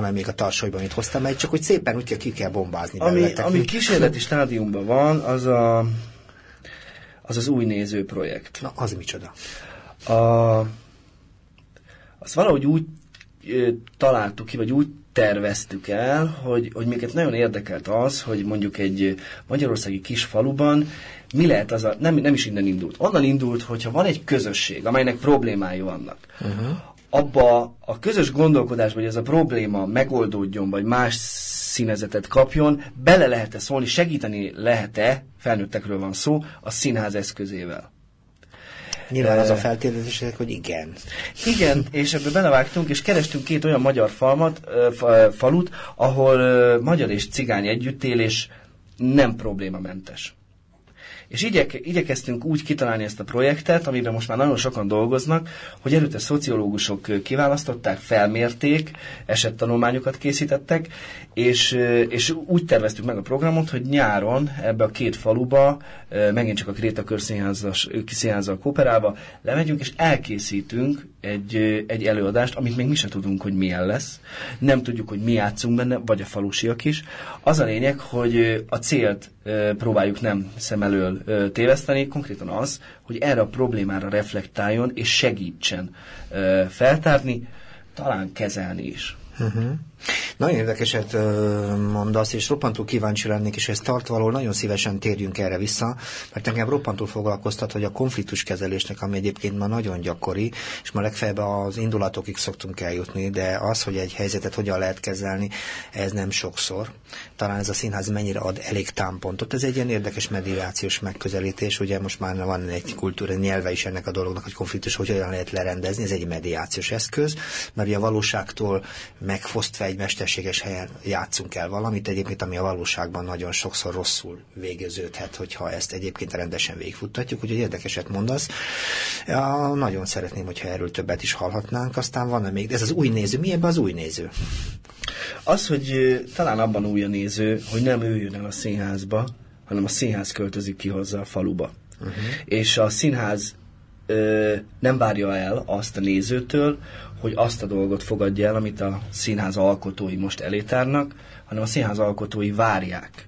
Van még a tarsolyban, amit hoztam, mert csak hogy szépen úgy ki kell bombázni ami, Ami kísérleti stádiumban van, az a az az új néző projekt. Na, az micsoda? A, azt valahogy úgy ö, találtuk ki, vagy úgy terveztük el, hogy, hogy minket nagyon érdekelt az, hogy mondjuk egy magyarországi kis faluban mi lehet az a, nem, nem is innen indult. Onnan indult, hogyha van egy közösség, amelynek problémái vannak, uh-huh. Abba a közös gondolkodásba, hogy ez a probléma megoldódjon, vagy más színezetet kapjon, bele lehet-e szólni, segíteni lehet-e, felnőttekről van szó, a színház eszközével. Nyilván az a feltételezés, hogy igen. Igen, és ebbe belevágtunk, és kerestünk két olyan magyar falmat, fa, falut, ahol magyar és cigány együttélés nem problémamentes. És igyek, igyekeztünk úgy kitalálni ezt a projektet, amiben most már nagyon sokan dolgoznak, hogy előtte szociológusok kiválasztották, felmérték, esettanulmányokat készítettek, és, és úgy terveztük meg a programot, hogy nyáron ebbe a két faluba, megint csak a Kréta Körszínházzal kooperálva, lemegyünk, és elkészítünk egy, egy előadást, amit még mi sem tudunk, hogy milyen lesz. Nem tudjuk, hogy mi játszunk benne, vagy a falusiak is. Az a lényeg, hogy a célt próbáljuk nem szem elől téveszteni, konkrétan az, hogy erre a problémára reflektáljon és segítsen feltárni, talán kezelni is. Uh-huh. Nagyon érdekeset mondasz, és roppantól kíváncsi lennék, és ezt tartva nagyon szívesen térjünk erre vissza, mert engem roppantól foglalkoztat, hogy a konfliktuskezelésnek, ami egyébként ma nagyon gyakori, és ma legfeljebb az indulatokig szoktunk eljutni, de az, hogy egy helyzetet hogyan lehet kezelni, ez nem sokszor. Talán ez a színház mennyire ad elég támpontot. Ez egy ilyen érdekes mediációs megközelítés, ugye most már van egy kultúra nyelve is ennek a dolognak, hogy konfliktus hogyan lehet lerendezni, ez egy mediációs eszköz, mert a valóságtól megfosztva egy mesterséges helyen játszunk el valamit, egyébként ami a valóságban nagyon sokszor rosszul végeződhet, hogyha ezt egyébként rendesen végigfuttatjuk, úgyhogy érdekeset mondasz. Ja, nagyon szeretném, hogyha erről többet is hallhatnánk, aztán van-e még, ez az új néző, mi ebben az új néző? Az, hogy talán abban új a néző, hogy nem ő jön el a színházba, hanem a színház költözik ki hozzá a faluba. Uh-huh. És a színház ö, nem várja el azt a nézőtől, hogy azt a dolgot fogadja el, amit a színház alkotói most elétárnak, hanem a színház alkotói várják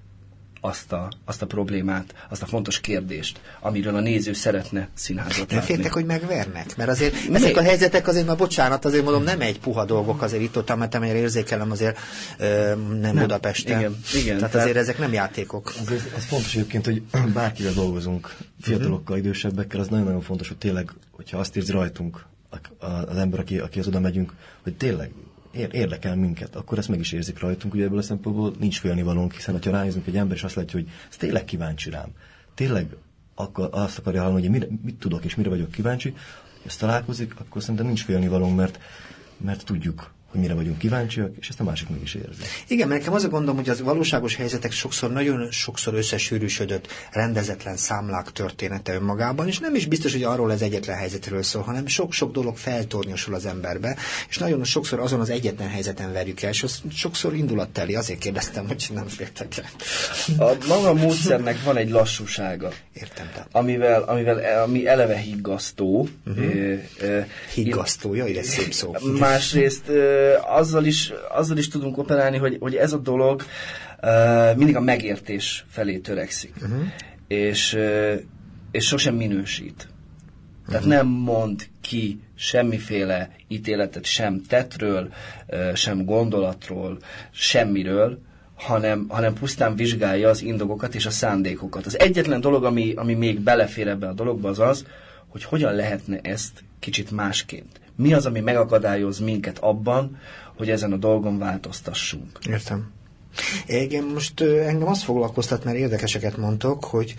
azt a, azt a problémát, azt a fontos kérdést, amiről a néző szeretne színházat Nem féltek, hogy megvernek? Mert azért ezek a helyzetek azért, már bocsánat, azért mondom, nem egy puha dolgok azért itt ott, mert amelyre érzékelem azért ö, nem, nem Budapesten. Igen, igen. Tehát, tehát azért ezek nem játékok. Azért az fontos egyébként, hogy bárkivel dolgozunk, fiatalokkal, idősebbekkel, az nagyon-nagyon fontos, hogy tényleg, hogyha azt érzi rajtunk, az ember, aki, aki az oda megyünk, hogy tényleg érdekel minket, akkor ezt meg is érzik rajtunk, ugye ebből a szempontból nincs félnivalónk, hiszen ha ránézünk egy ember, és azt látja, hogy ez tényleg kíváncsi rám, tényleg akkor azt akarja hallani, hogy mire, mit tudok és mire vagyok kíváncsi, ezt találkozik, akkor szerintem nincs félnivalónk, mert, mert tudjuk, hogy mire vagyunk kíváncsiak, és ezt a másik meg is érzi. Igen, mert nekem az a gondom, hogy az valóságos helyzetek sokszor nagyon sokszor összesűrűsödött, rendezetlen számlák története önmagában, és nem is biztos, hogy arról ez egyetlen helyzetről szól, hanem sok-sok dolog feltornyosul az emberbe, és nagyon sokszor azon az egyetlen helyzeten verjük el, és az sokszor indulatteli. Azért kérdeztem, hogy nem féltek el. A maga módszernek van egy lassúsága. Értem. Tehát. Amivel, amivel ami eleve higgasztó. Uh-huh. E, higgasztó, jaj, ez szép szó. Másrészt e, azzal is, azzal is tudunk operálni, hogy, hogy ez a dolog mindig a megértés felé törekszik. Uh-huh. És, és sosem minősít. Tehát uh-huh. nem mond ki semmiféle ítéletet sem tettről, sem gondolatról, semmiről, hanem, hanem pusztán vizsgálja az indokokat és a szándékokat. Az egyetlen dolog, ami, ami még belefér ebbe a dologba, az az, hogy hogyan lehetne ezt kicsit másként mi az, ami megakadályoz minket abban, hogy ezen a dolgon változtassunk. Értem. Igen, most engem azt foglalkoztat, mert érdekeseket mondtok, hogy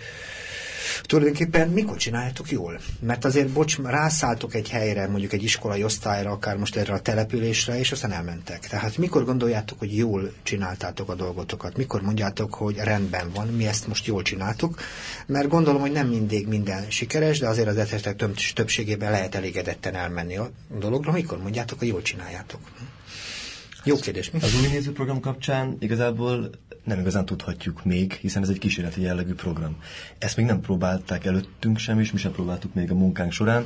tulajdonképpen mikor csináljátok jól? Mert azért, bocs, rászálltok egy helyre, mondjuk egy iskolai osztályra, akár most erre a településre, és aztán elmentek. Tehát mikor gondoljátok, hogy jól csináltátok a dolgotokat? Mikor mondjátok, hogy rendben van, mi ezt most jól csináltuk? Mert gondolom, hogy nem mindig minden sikeres, de azért az esetek többségében lehet elégedetten elmenni a dologra. Mikor mondjátok, hogy jól csináljátok? Jó kérdés. Az új nézőprogram kapcsán igazából nem igazán tudhatjuk még, hiszen ez egy kísérleti jellegű program. Ezt még nem próbálták előttünk sem, és mi sem próbáltuk még a munkánk során.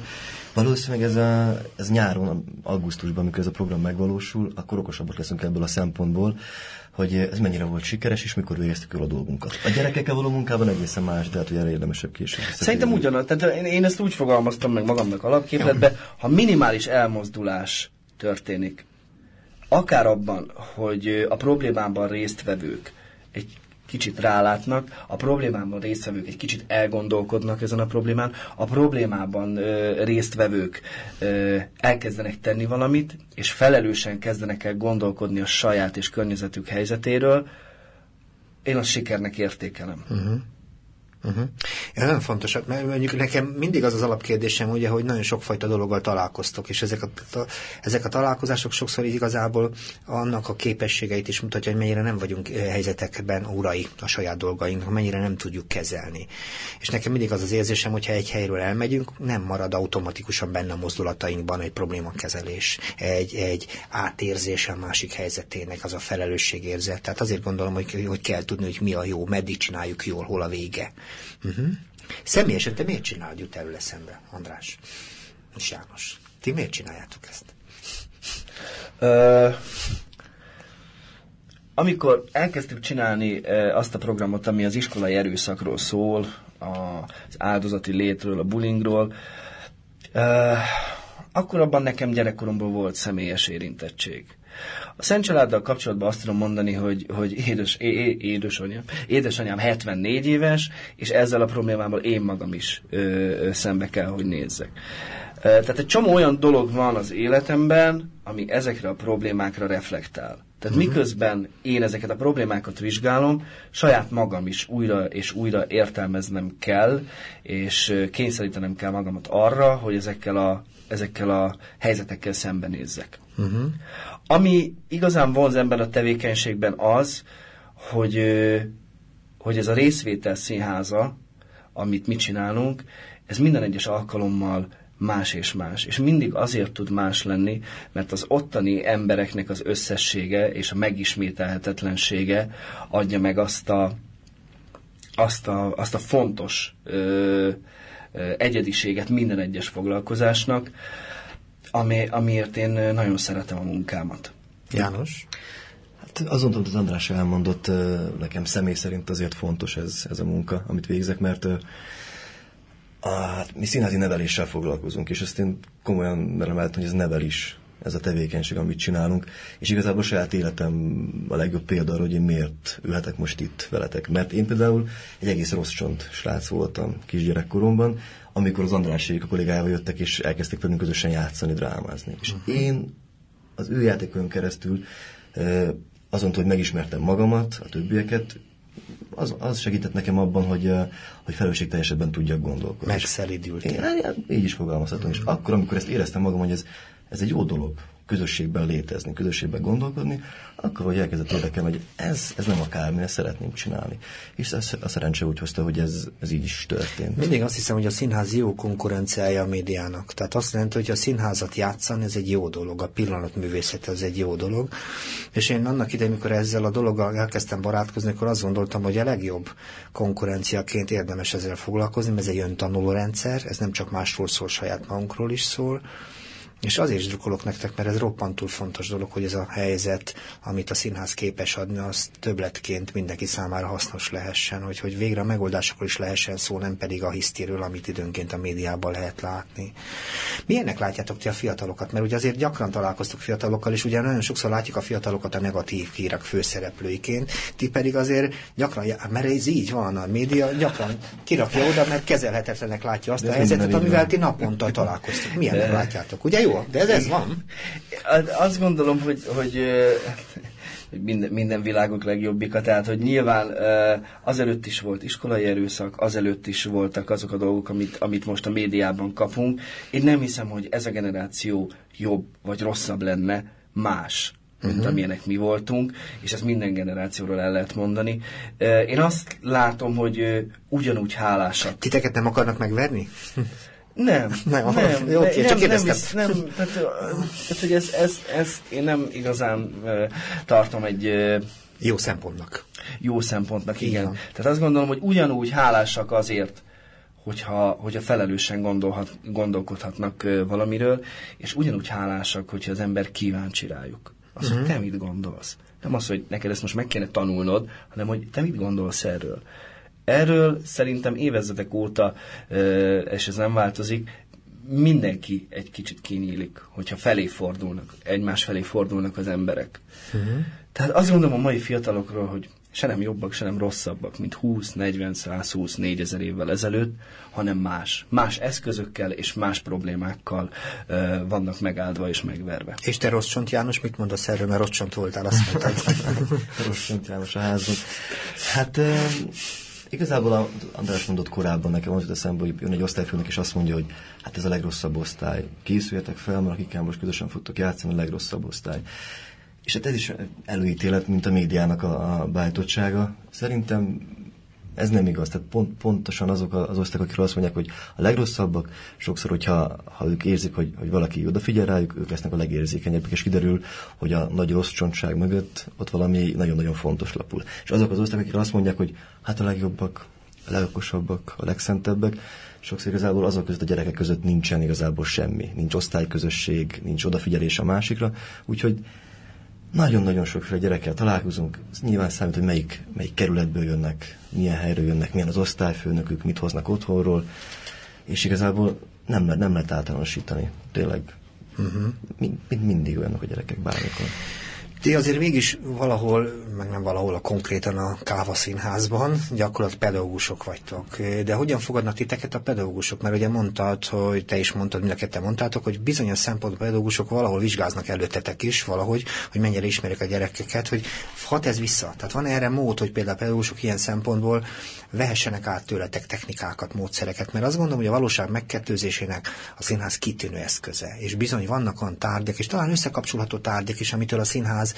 Valószínűleg ez, a, ez nyáron, augusztusban, amikor ez a program megvalósul, akkor okosabbak leszünk ebből a szempontból, hogy ez mennyire volt sikeres, és mikor végeztük el a dolgunkat. A gyerekekkel való munkában egészen más, de hát hogy erre érdemesebb később. Szerintem ugyanaz. Tehát én, én ezt úgy fogalmaztam meg magamnak alapképletbe, ha minimális elmozdulás történik, akár abban, hogy a problémában résztvevők egy kicsit rálátnak, a problémában résztvevők egy kicsit elgondolkodnak ezen a problémán, a problémában ö, résztvevők ö, elkezdenek tenni valamit, és felelősen kezdenek el gondolkodni a saját és környezetük helyzetéről, én azt sikernek értékelem. Uh-huh. Uh-huh. Ez nagyon fontos, mert mondjuk nekem mindig az az alapkérdésem, ugye, hogy nagyon sokfajta dologgal találkoztok, és ezek a, a, ezek a találkozások sokszor igazából annak a képességeit is mutatja, hogy mennyire nem vagyunk helyzetekben urai a saját dolgainknak, mennyire nem tudjuk kezelni. És nekem mindig az az érzésem, hogyha egy helyről elmegyünk, nem marad automatikusan benne a mozdulatainkban egy problémakezelés, egy, egy átérzés a másik helyzetének, az a felelősségérzet. Tehát azért gondolom, hogy, hogy kell tudni, hogy mi a jó, meddig csináljuk jól, hol a vége. Uh-huh. Személyesen te miért csinálod, jut elő eszembe, András és János? Ti miért csináljátok ezt? Uh, amikor elkezdtük csinálni azt a programot, ami az iskolai erőszakról szól, az áldozati létről, a bullyingról, uh, akkor abban nekem gyerekkoromból volt személyes érintettség. A Szent Családdal kapcsolatban azt tudom mondani, hogy, hogy édes, é, é, édesanyám, édesanyám 74 éves, és ezzel a problémával én magam is ö, ö, szembe kell, hogy nézzek. Tehát egy csomó olyan dolog van az életemben, ami ezekre a problémákra reflektál. Tehát uh-huh. miközben én ezeket a problémákat vizsgálom, saját magam is újra és újra értelmeznem kell, és kényszerítenem kell magamat arra, hogy ezekkel a, ezekkel a helyzetekkel szembenézzek. Uh-huh. Ami igazán vonz ember a tevékenységben az, hogy, hogy ez a részvétel színháza, amit mi csinálunk, ez minden egyes alkalommal más és más. És mindig azért tud más lenni, mert az ottani embereknek az összessége és a megismételhetetlensége adja meg azt a, azt a, azt a fontos ö, ö, egyediséget minden egyes foglalkozásnak, ami, amiért én nagyon szeretem a munkámat. János? Hát azon, amit az András elmondott, nekem személy szerint azért fontos ez, ez a munka, amit végzek, mert a, hát mi színházi neveléssel foglalkozunk, és ezt én komolyan merem hogy ez nevel is, ez a tevékenység, amit csinálunk, és igazából saját életem a legjobb példa arra, hogy én miért ülhetek most itt veletek. Mert én például egy egész rossz csont srác voltam kisgyerekkoromban, amikor az Andrásék a kollégájával jöttek, és elkezdték velünk közösen játszani, drámázni. És uh-huh. én az ő játékon keresztül azon, hogy megismertem magamat, a többieket, az, az segített nekem abban, hogy, hogy felelősségteljesebben tudjak gondolkodni. Megszelidültél. Én, hát, így is fogalmazhatom. Mm. És akkor, amikor ezt éreztem magam, hogy ez, ez egy jó dolog, közösségben létezni, közösségben gondolkodni, akkor hogy elkezdett érdekelni, hogy ez, ez nem akármi, ezt szeretném csinálni. És ez, a szerencse úgy hozta, hogy ez, ez így is történt. Mindig azt hiszem, hogy a színház jó konkurenciája a médiának. Tehát azt jelenti, hogy a színházat játszani, ez egy jó dolog, a pillanatművészet ez egy jó dolog. És én annak idején, amikor ezzel a dologgal elkezdtem barátkozni, akkor azt gondoltam, hogy a legjobb konkurenciaként érdemes ezzel foglalkozni, mert ez egy öntanuló rendszer, ez nem csak másról szól, saját magunkról is szól, és azért is drukkolok nektek, mert ez roppantul fontos dolog, hogy ez a helyzet, amit a színház képes adni, az többletként mindenki számára hasznos lehessen, hogy, hogy végre a megoldásokról is lehessen szó, nem pedig a hisztéről, amit időnként a médiában lehet látni. Milyennek látjátok ti a fiatalokat? Mert ugye azért gyakran találkoztok fiatalokkal, és ugye nagyon sokszor látjuk a fiatalokat a negatív hírek főszereplőiként, ti pedig azért gyakran, mert ez így van, a média gyakran kirakja oda, mert kezelhetetlenek látja azt De a helyzetet, amivel ti naponta találkoztok. Milyennek látjátok? Ugye jó jó, de ez, ez van. Azt gondolom, hogy, hogy hogy minden, minden világok legjobbika, tehát hogy nyilván azelőtt is volt iskolai erőszak, azelőtt is voltak azok a dolgok, amit, amit most a médiában kapunk. Én nem hiszem, hogy ez a generáció jobb vagy rosszabb lenne, más, mint uh-huh. amilyenek mi voltunk, és ezt minden generációról el lehet mondani. Én azt látom, hogy ugyanúgy hálásak. Titeket nem akarnak megverni? Nem, Nem, nem. Jó, oké, nem, csak nem, kérdeztem. nem, tehát, tehát hogy ezt, ezt, ezt én nem igazán ö, tartom egy Jó szempontnak. jó szempontnak, igen. Igen. Tehát azt gondolom, hogy ugyanúgy hálásak azért, hogyha, hogyha felelősen gondolhat, gondolkodhatnak valamiről, és ugyanúgy hálásak, hogyha az ember kíváncsi rájuk. Az, hogy te mit gondolsz. Nem az, hogy neked ezt most meg kéne tanulnod, hanem hogy te mit gondolsz erről. Erről szerintem évezredek óta, ö, és ez nem változik, mindenki egy kicsit kinyílik, hogyha felé fordulnak, egymás felé fordulnak az emberek. Uh-huh. Tehát azt gondolom a mai fiatalokról, hogy se nem jobbak, se nem rosszabbak, mint 20, 40, 120, 4000 évvel ezelőtt, hanem más. Más eszközökkel és más problémákkal ö, vannak megáldva és megverve. És te rossz csont János, mit mondasz erről, mert rossz csont voltál, azt mondtad. Rossz Szent János a házban. Hát uh, igazából a András mondott korábban nekem az eszembe, hogy jön egy osztályfőnök, és azt mondja, hogy hát ez a legrosszabb osztály. Készüljetek fel, mert akikkel most közösen fogtok játszani, a legrosszabb osztály. És hát ez is előítélet, mint a médiának a, a bájtottsága. Szerintem ez nem igaz. Tehát pont, pontosan azok az osztályok, akikről azt mondják, hogy a legrosszabbak, sokszor, hogyha ha ők érzik, hogy, hogy valaki odafigyel rájuk, ők lesznek a legérzékenyebbek, és kiderül, hogy a nagy rossz csontság mögött ott valami nagyon-nagyon fontos lapul. És azok az osztályok, akik azt mondják, hogy hát a legjobbak, a legokosabbak, a legszentebbek, sokszor igazából azok között a gyerekek között nincsen igazából semmi. Nincs osztályközösség, nincs odafigyelés a másikra, úgyhogy nagyon-nagyon sokféle gyerekkel találkozunk, nyilván számít, hogy melyik, melyik kerületből jönnek, milyen helyről jönnek, milyen az osztályfőnökük, mit hoznak otthonról, és igazából nem, nem lehet általánosítani, tényleg. Uh-huh. Mind, mindig olyanok a gyerekek bármikor. Ti azért mégis valahol, meg nem valahol, a konkrétan a Káva Színházban gyakorlat pedagógusok vagytok. De hogyan fogadnak titeket a pedagógusok? Mert ugye mondtad, hogy te is mondtad, mind a ketten mondtátok, hogy bizonyos szempontból pedagógusok valahol vizsgáznak előttetek is valahogy, hogy mennyire ismerik a gyerekeket, hogy hat ez vissza. Tehát van erre mód, hogy például a pedagógusok ilyen szempontból vehessenek át tőletek technikákat, módszereket, mert azt gondolom, hogy a valóság megkettőzésének a színház kitűnő eszköze. És bizony vannak olyan tárgyak, és talán összekapcsolható tárgyak is, amitől a színház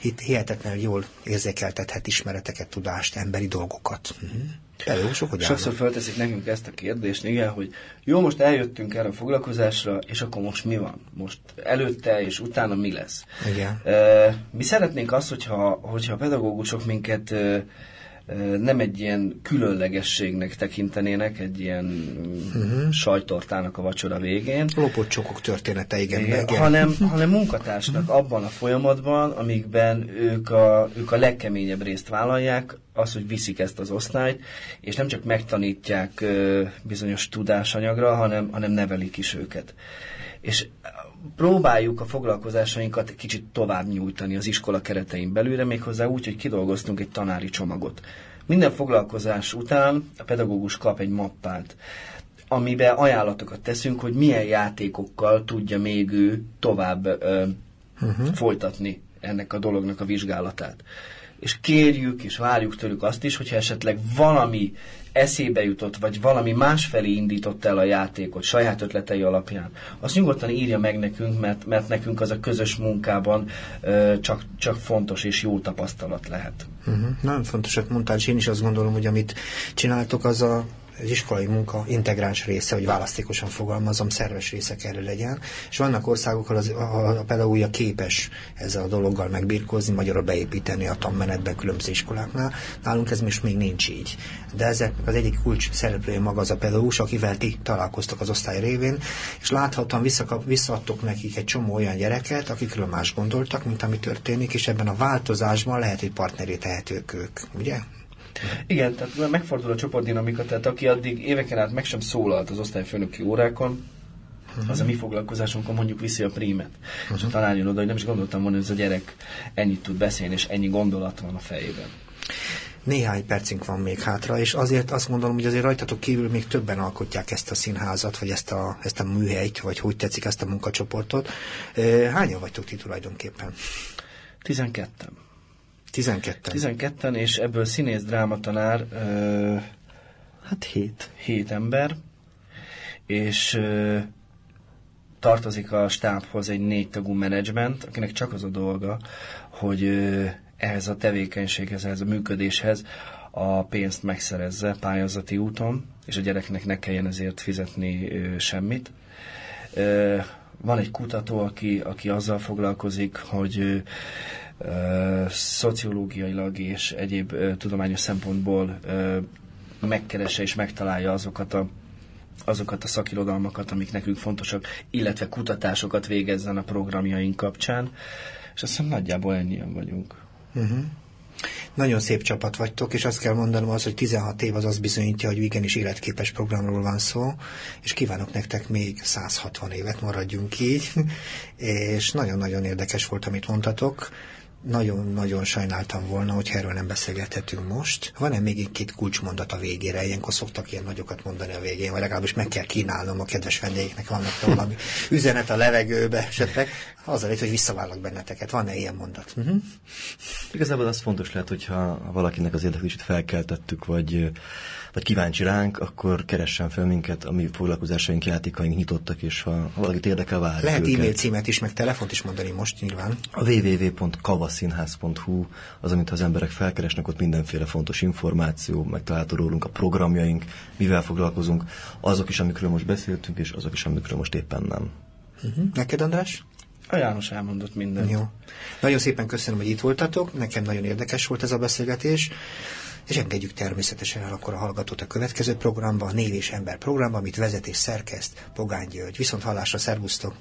itt hihetetlenül jól érzékeltethet ismereteket, tudást, emberi dolgokat. Uh-huh. Pedagógusok hogy Sokszor állnak? felteszik nekünk ezt a kérdést, igen, hogy jó, most eljöttünk erre a foglalkozásra, és akkor most mi van? Most előtte és utána mi lesz? Igen. E, mi szeretnénk azt, hogyha, hogyha a pedagógusok minket e, nem egy ilyen különlegességnek tekintenének, egy ilyen uh-huh. sajtortának a vacsora végén, Lopott csokok története, igen. igen, igen. hanem, hanem munkatársnak abban a folyamatban, amikben ők a, ők a legkeményebb részt vállalják, az, hogy viszik ezt az osztályt, és nem csak megtanítják ö, bizonyos tudásanyagra, hanem, hanem nevelik is őket. És próbáljuk a foglalkozásainkat kicsit tovább nyújtani az iskola keretein belőle, méghozzá úgy, hogy kidolgoztunk egy tanári csomagot. Minden foglalkozás után a pedagógus kap egy mappát, amiben ajánlatokat teszünk, hogy milyen játékokkal tudja még ő tovább ö, uh-huh. folytatni ennek a dolognak a vizsgálatát. És kérjük és várjuk tőlük azt is, hogyha esetleg valami eszébe jutott, vagy valami másfelé indított el a játékot saját ötletei alapján, azt nyugodtan írja meg nekünk, mert, mert nekünk az a közös munkában ö, csak, csak fontos és jó tapasztalat lehet. Uh-huh. Nagyon fontosat mondtál, és én is azt gondolom, hogy amit csináltok, az a az iskolai munka integráns része, hogy választékosan fogalmazom, szerves része kell, legyen. És vannak országok, ahol az, a, a pedagógia képes ezzel a dologgal megbírkozni, magyarul beépíteni a tanmenetbe különböző iskoláknál. Nálunk ez most még nincs így. De ezek az egyik kulcs szereplője maga az a pedagógus, akivel ti találkoztok az osztály révén, és láthatóan visszakap, visszaadtok nekik egy csomó olyan gyereket, akikről más gondoltak, mint ami történik, és ebben a változásban lehet, hogy partneré tehetők ők, ugye? Igen, tehát megfordul a csoportdinamika, tehát aki addig éveken át meg sem szólalt az osztályfőnöki órákon, uh-huh. az a mi foglalkozásunkon mondjuk viszi a prímet. Uh-huh. És a tanár jön oda, hogy nem is gondoltam volna, hogy ez a gyerek ennyit tud beszélni, és ennyi gondolat van a fejében. Néhány percünk van még hátra, és azért azt gondolom, hogy azért rajtatok kívül még többen alkotják ezt a színházat, vagy ezt a, ezt a műhelyt, vagy hogy tetszik ezt a munkacsoportot. Hányan vagytok ti tulajdonképpen? 12 12 12 és ebből színész drámatanár ö, Hát hét. 7 ember, és ö, tartozik a stábhoz egy négy tagú menedzsment, akinek csak az a dolga, hogy ö, ehhez a tevékenységhez, ehhez a működéshez a pénzt megszerezze pályázati úton, és a gyereknek ne kelljen ezért fizetni ö, semmit. Ö, van egy kutató, aki, aki azzal foglalkozik, hogy szociológiailag és egyéb tudományos szempontból megkeresse és megtalálja azokat a azokat a szakirodalmakat, amik nekünk fontosak, illetve kutatásokat végezzen a programjaink kapcsán, és azt hiszem nagyjából ennyien vagyunk. Uh-huh. Nagyon szép csapat vagytok, és azt kell mondanom az, hogy 16 év az azt bizonyítja, hogy igenis életképes programról van szó, és kívánok nektek még 160 évet, maradjunk így, és nagyon-nagyon érdekes volt, amit mondtatok nagyon-nagyon sajnáltam volna, hogy erről nem beszélgethetünk most. Van-e még egy két kulcsmondat a végére? Ilyenkor szoktak ilyen nagyokat mondani a végén, vagy legalábbis meg kell kínálnom a kedves vendégeknek, vannak valami üzenet a levegőbe esetleg. Az a hogy visszavállak benneteket. Van-e ilyen mondat? Uh-huh. Igazából az fontos lehet, hogyha valakinek az érdeklését felkeltettük, vagy vagy kíváncsi ránk, akkor keressen fel minket, a mi foglalkozásaink, játékaink nyitottak, és ha, valakit érdekel, várjuk Lehet e-mail címet is, meg telefont is mondani most nyilván. A www.kavaszínház.hu az, amit az emberek felkeresnek, ott mindenféle fontos információ, meg található rólunk a programjaink, mivel foglalkozunk, azok is, amikről most beszéltünk, és azok is, amikről most éppen nem. Uh-huh. Neked, András? A János elmondott mindent. Jó. Nagyon szépen köszönöm, hogy itt voltatok. Nekem nagyon érdekes volt ez a beszélgetés és engedjük természetesen el akkor a hallgatót a következő programba, a Név és Ember programba, amit vezet és szerkeszt Pogány György. Viszont hallásra, szervusztok!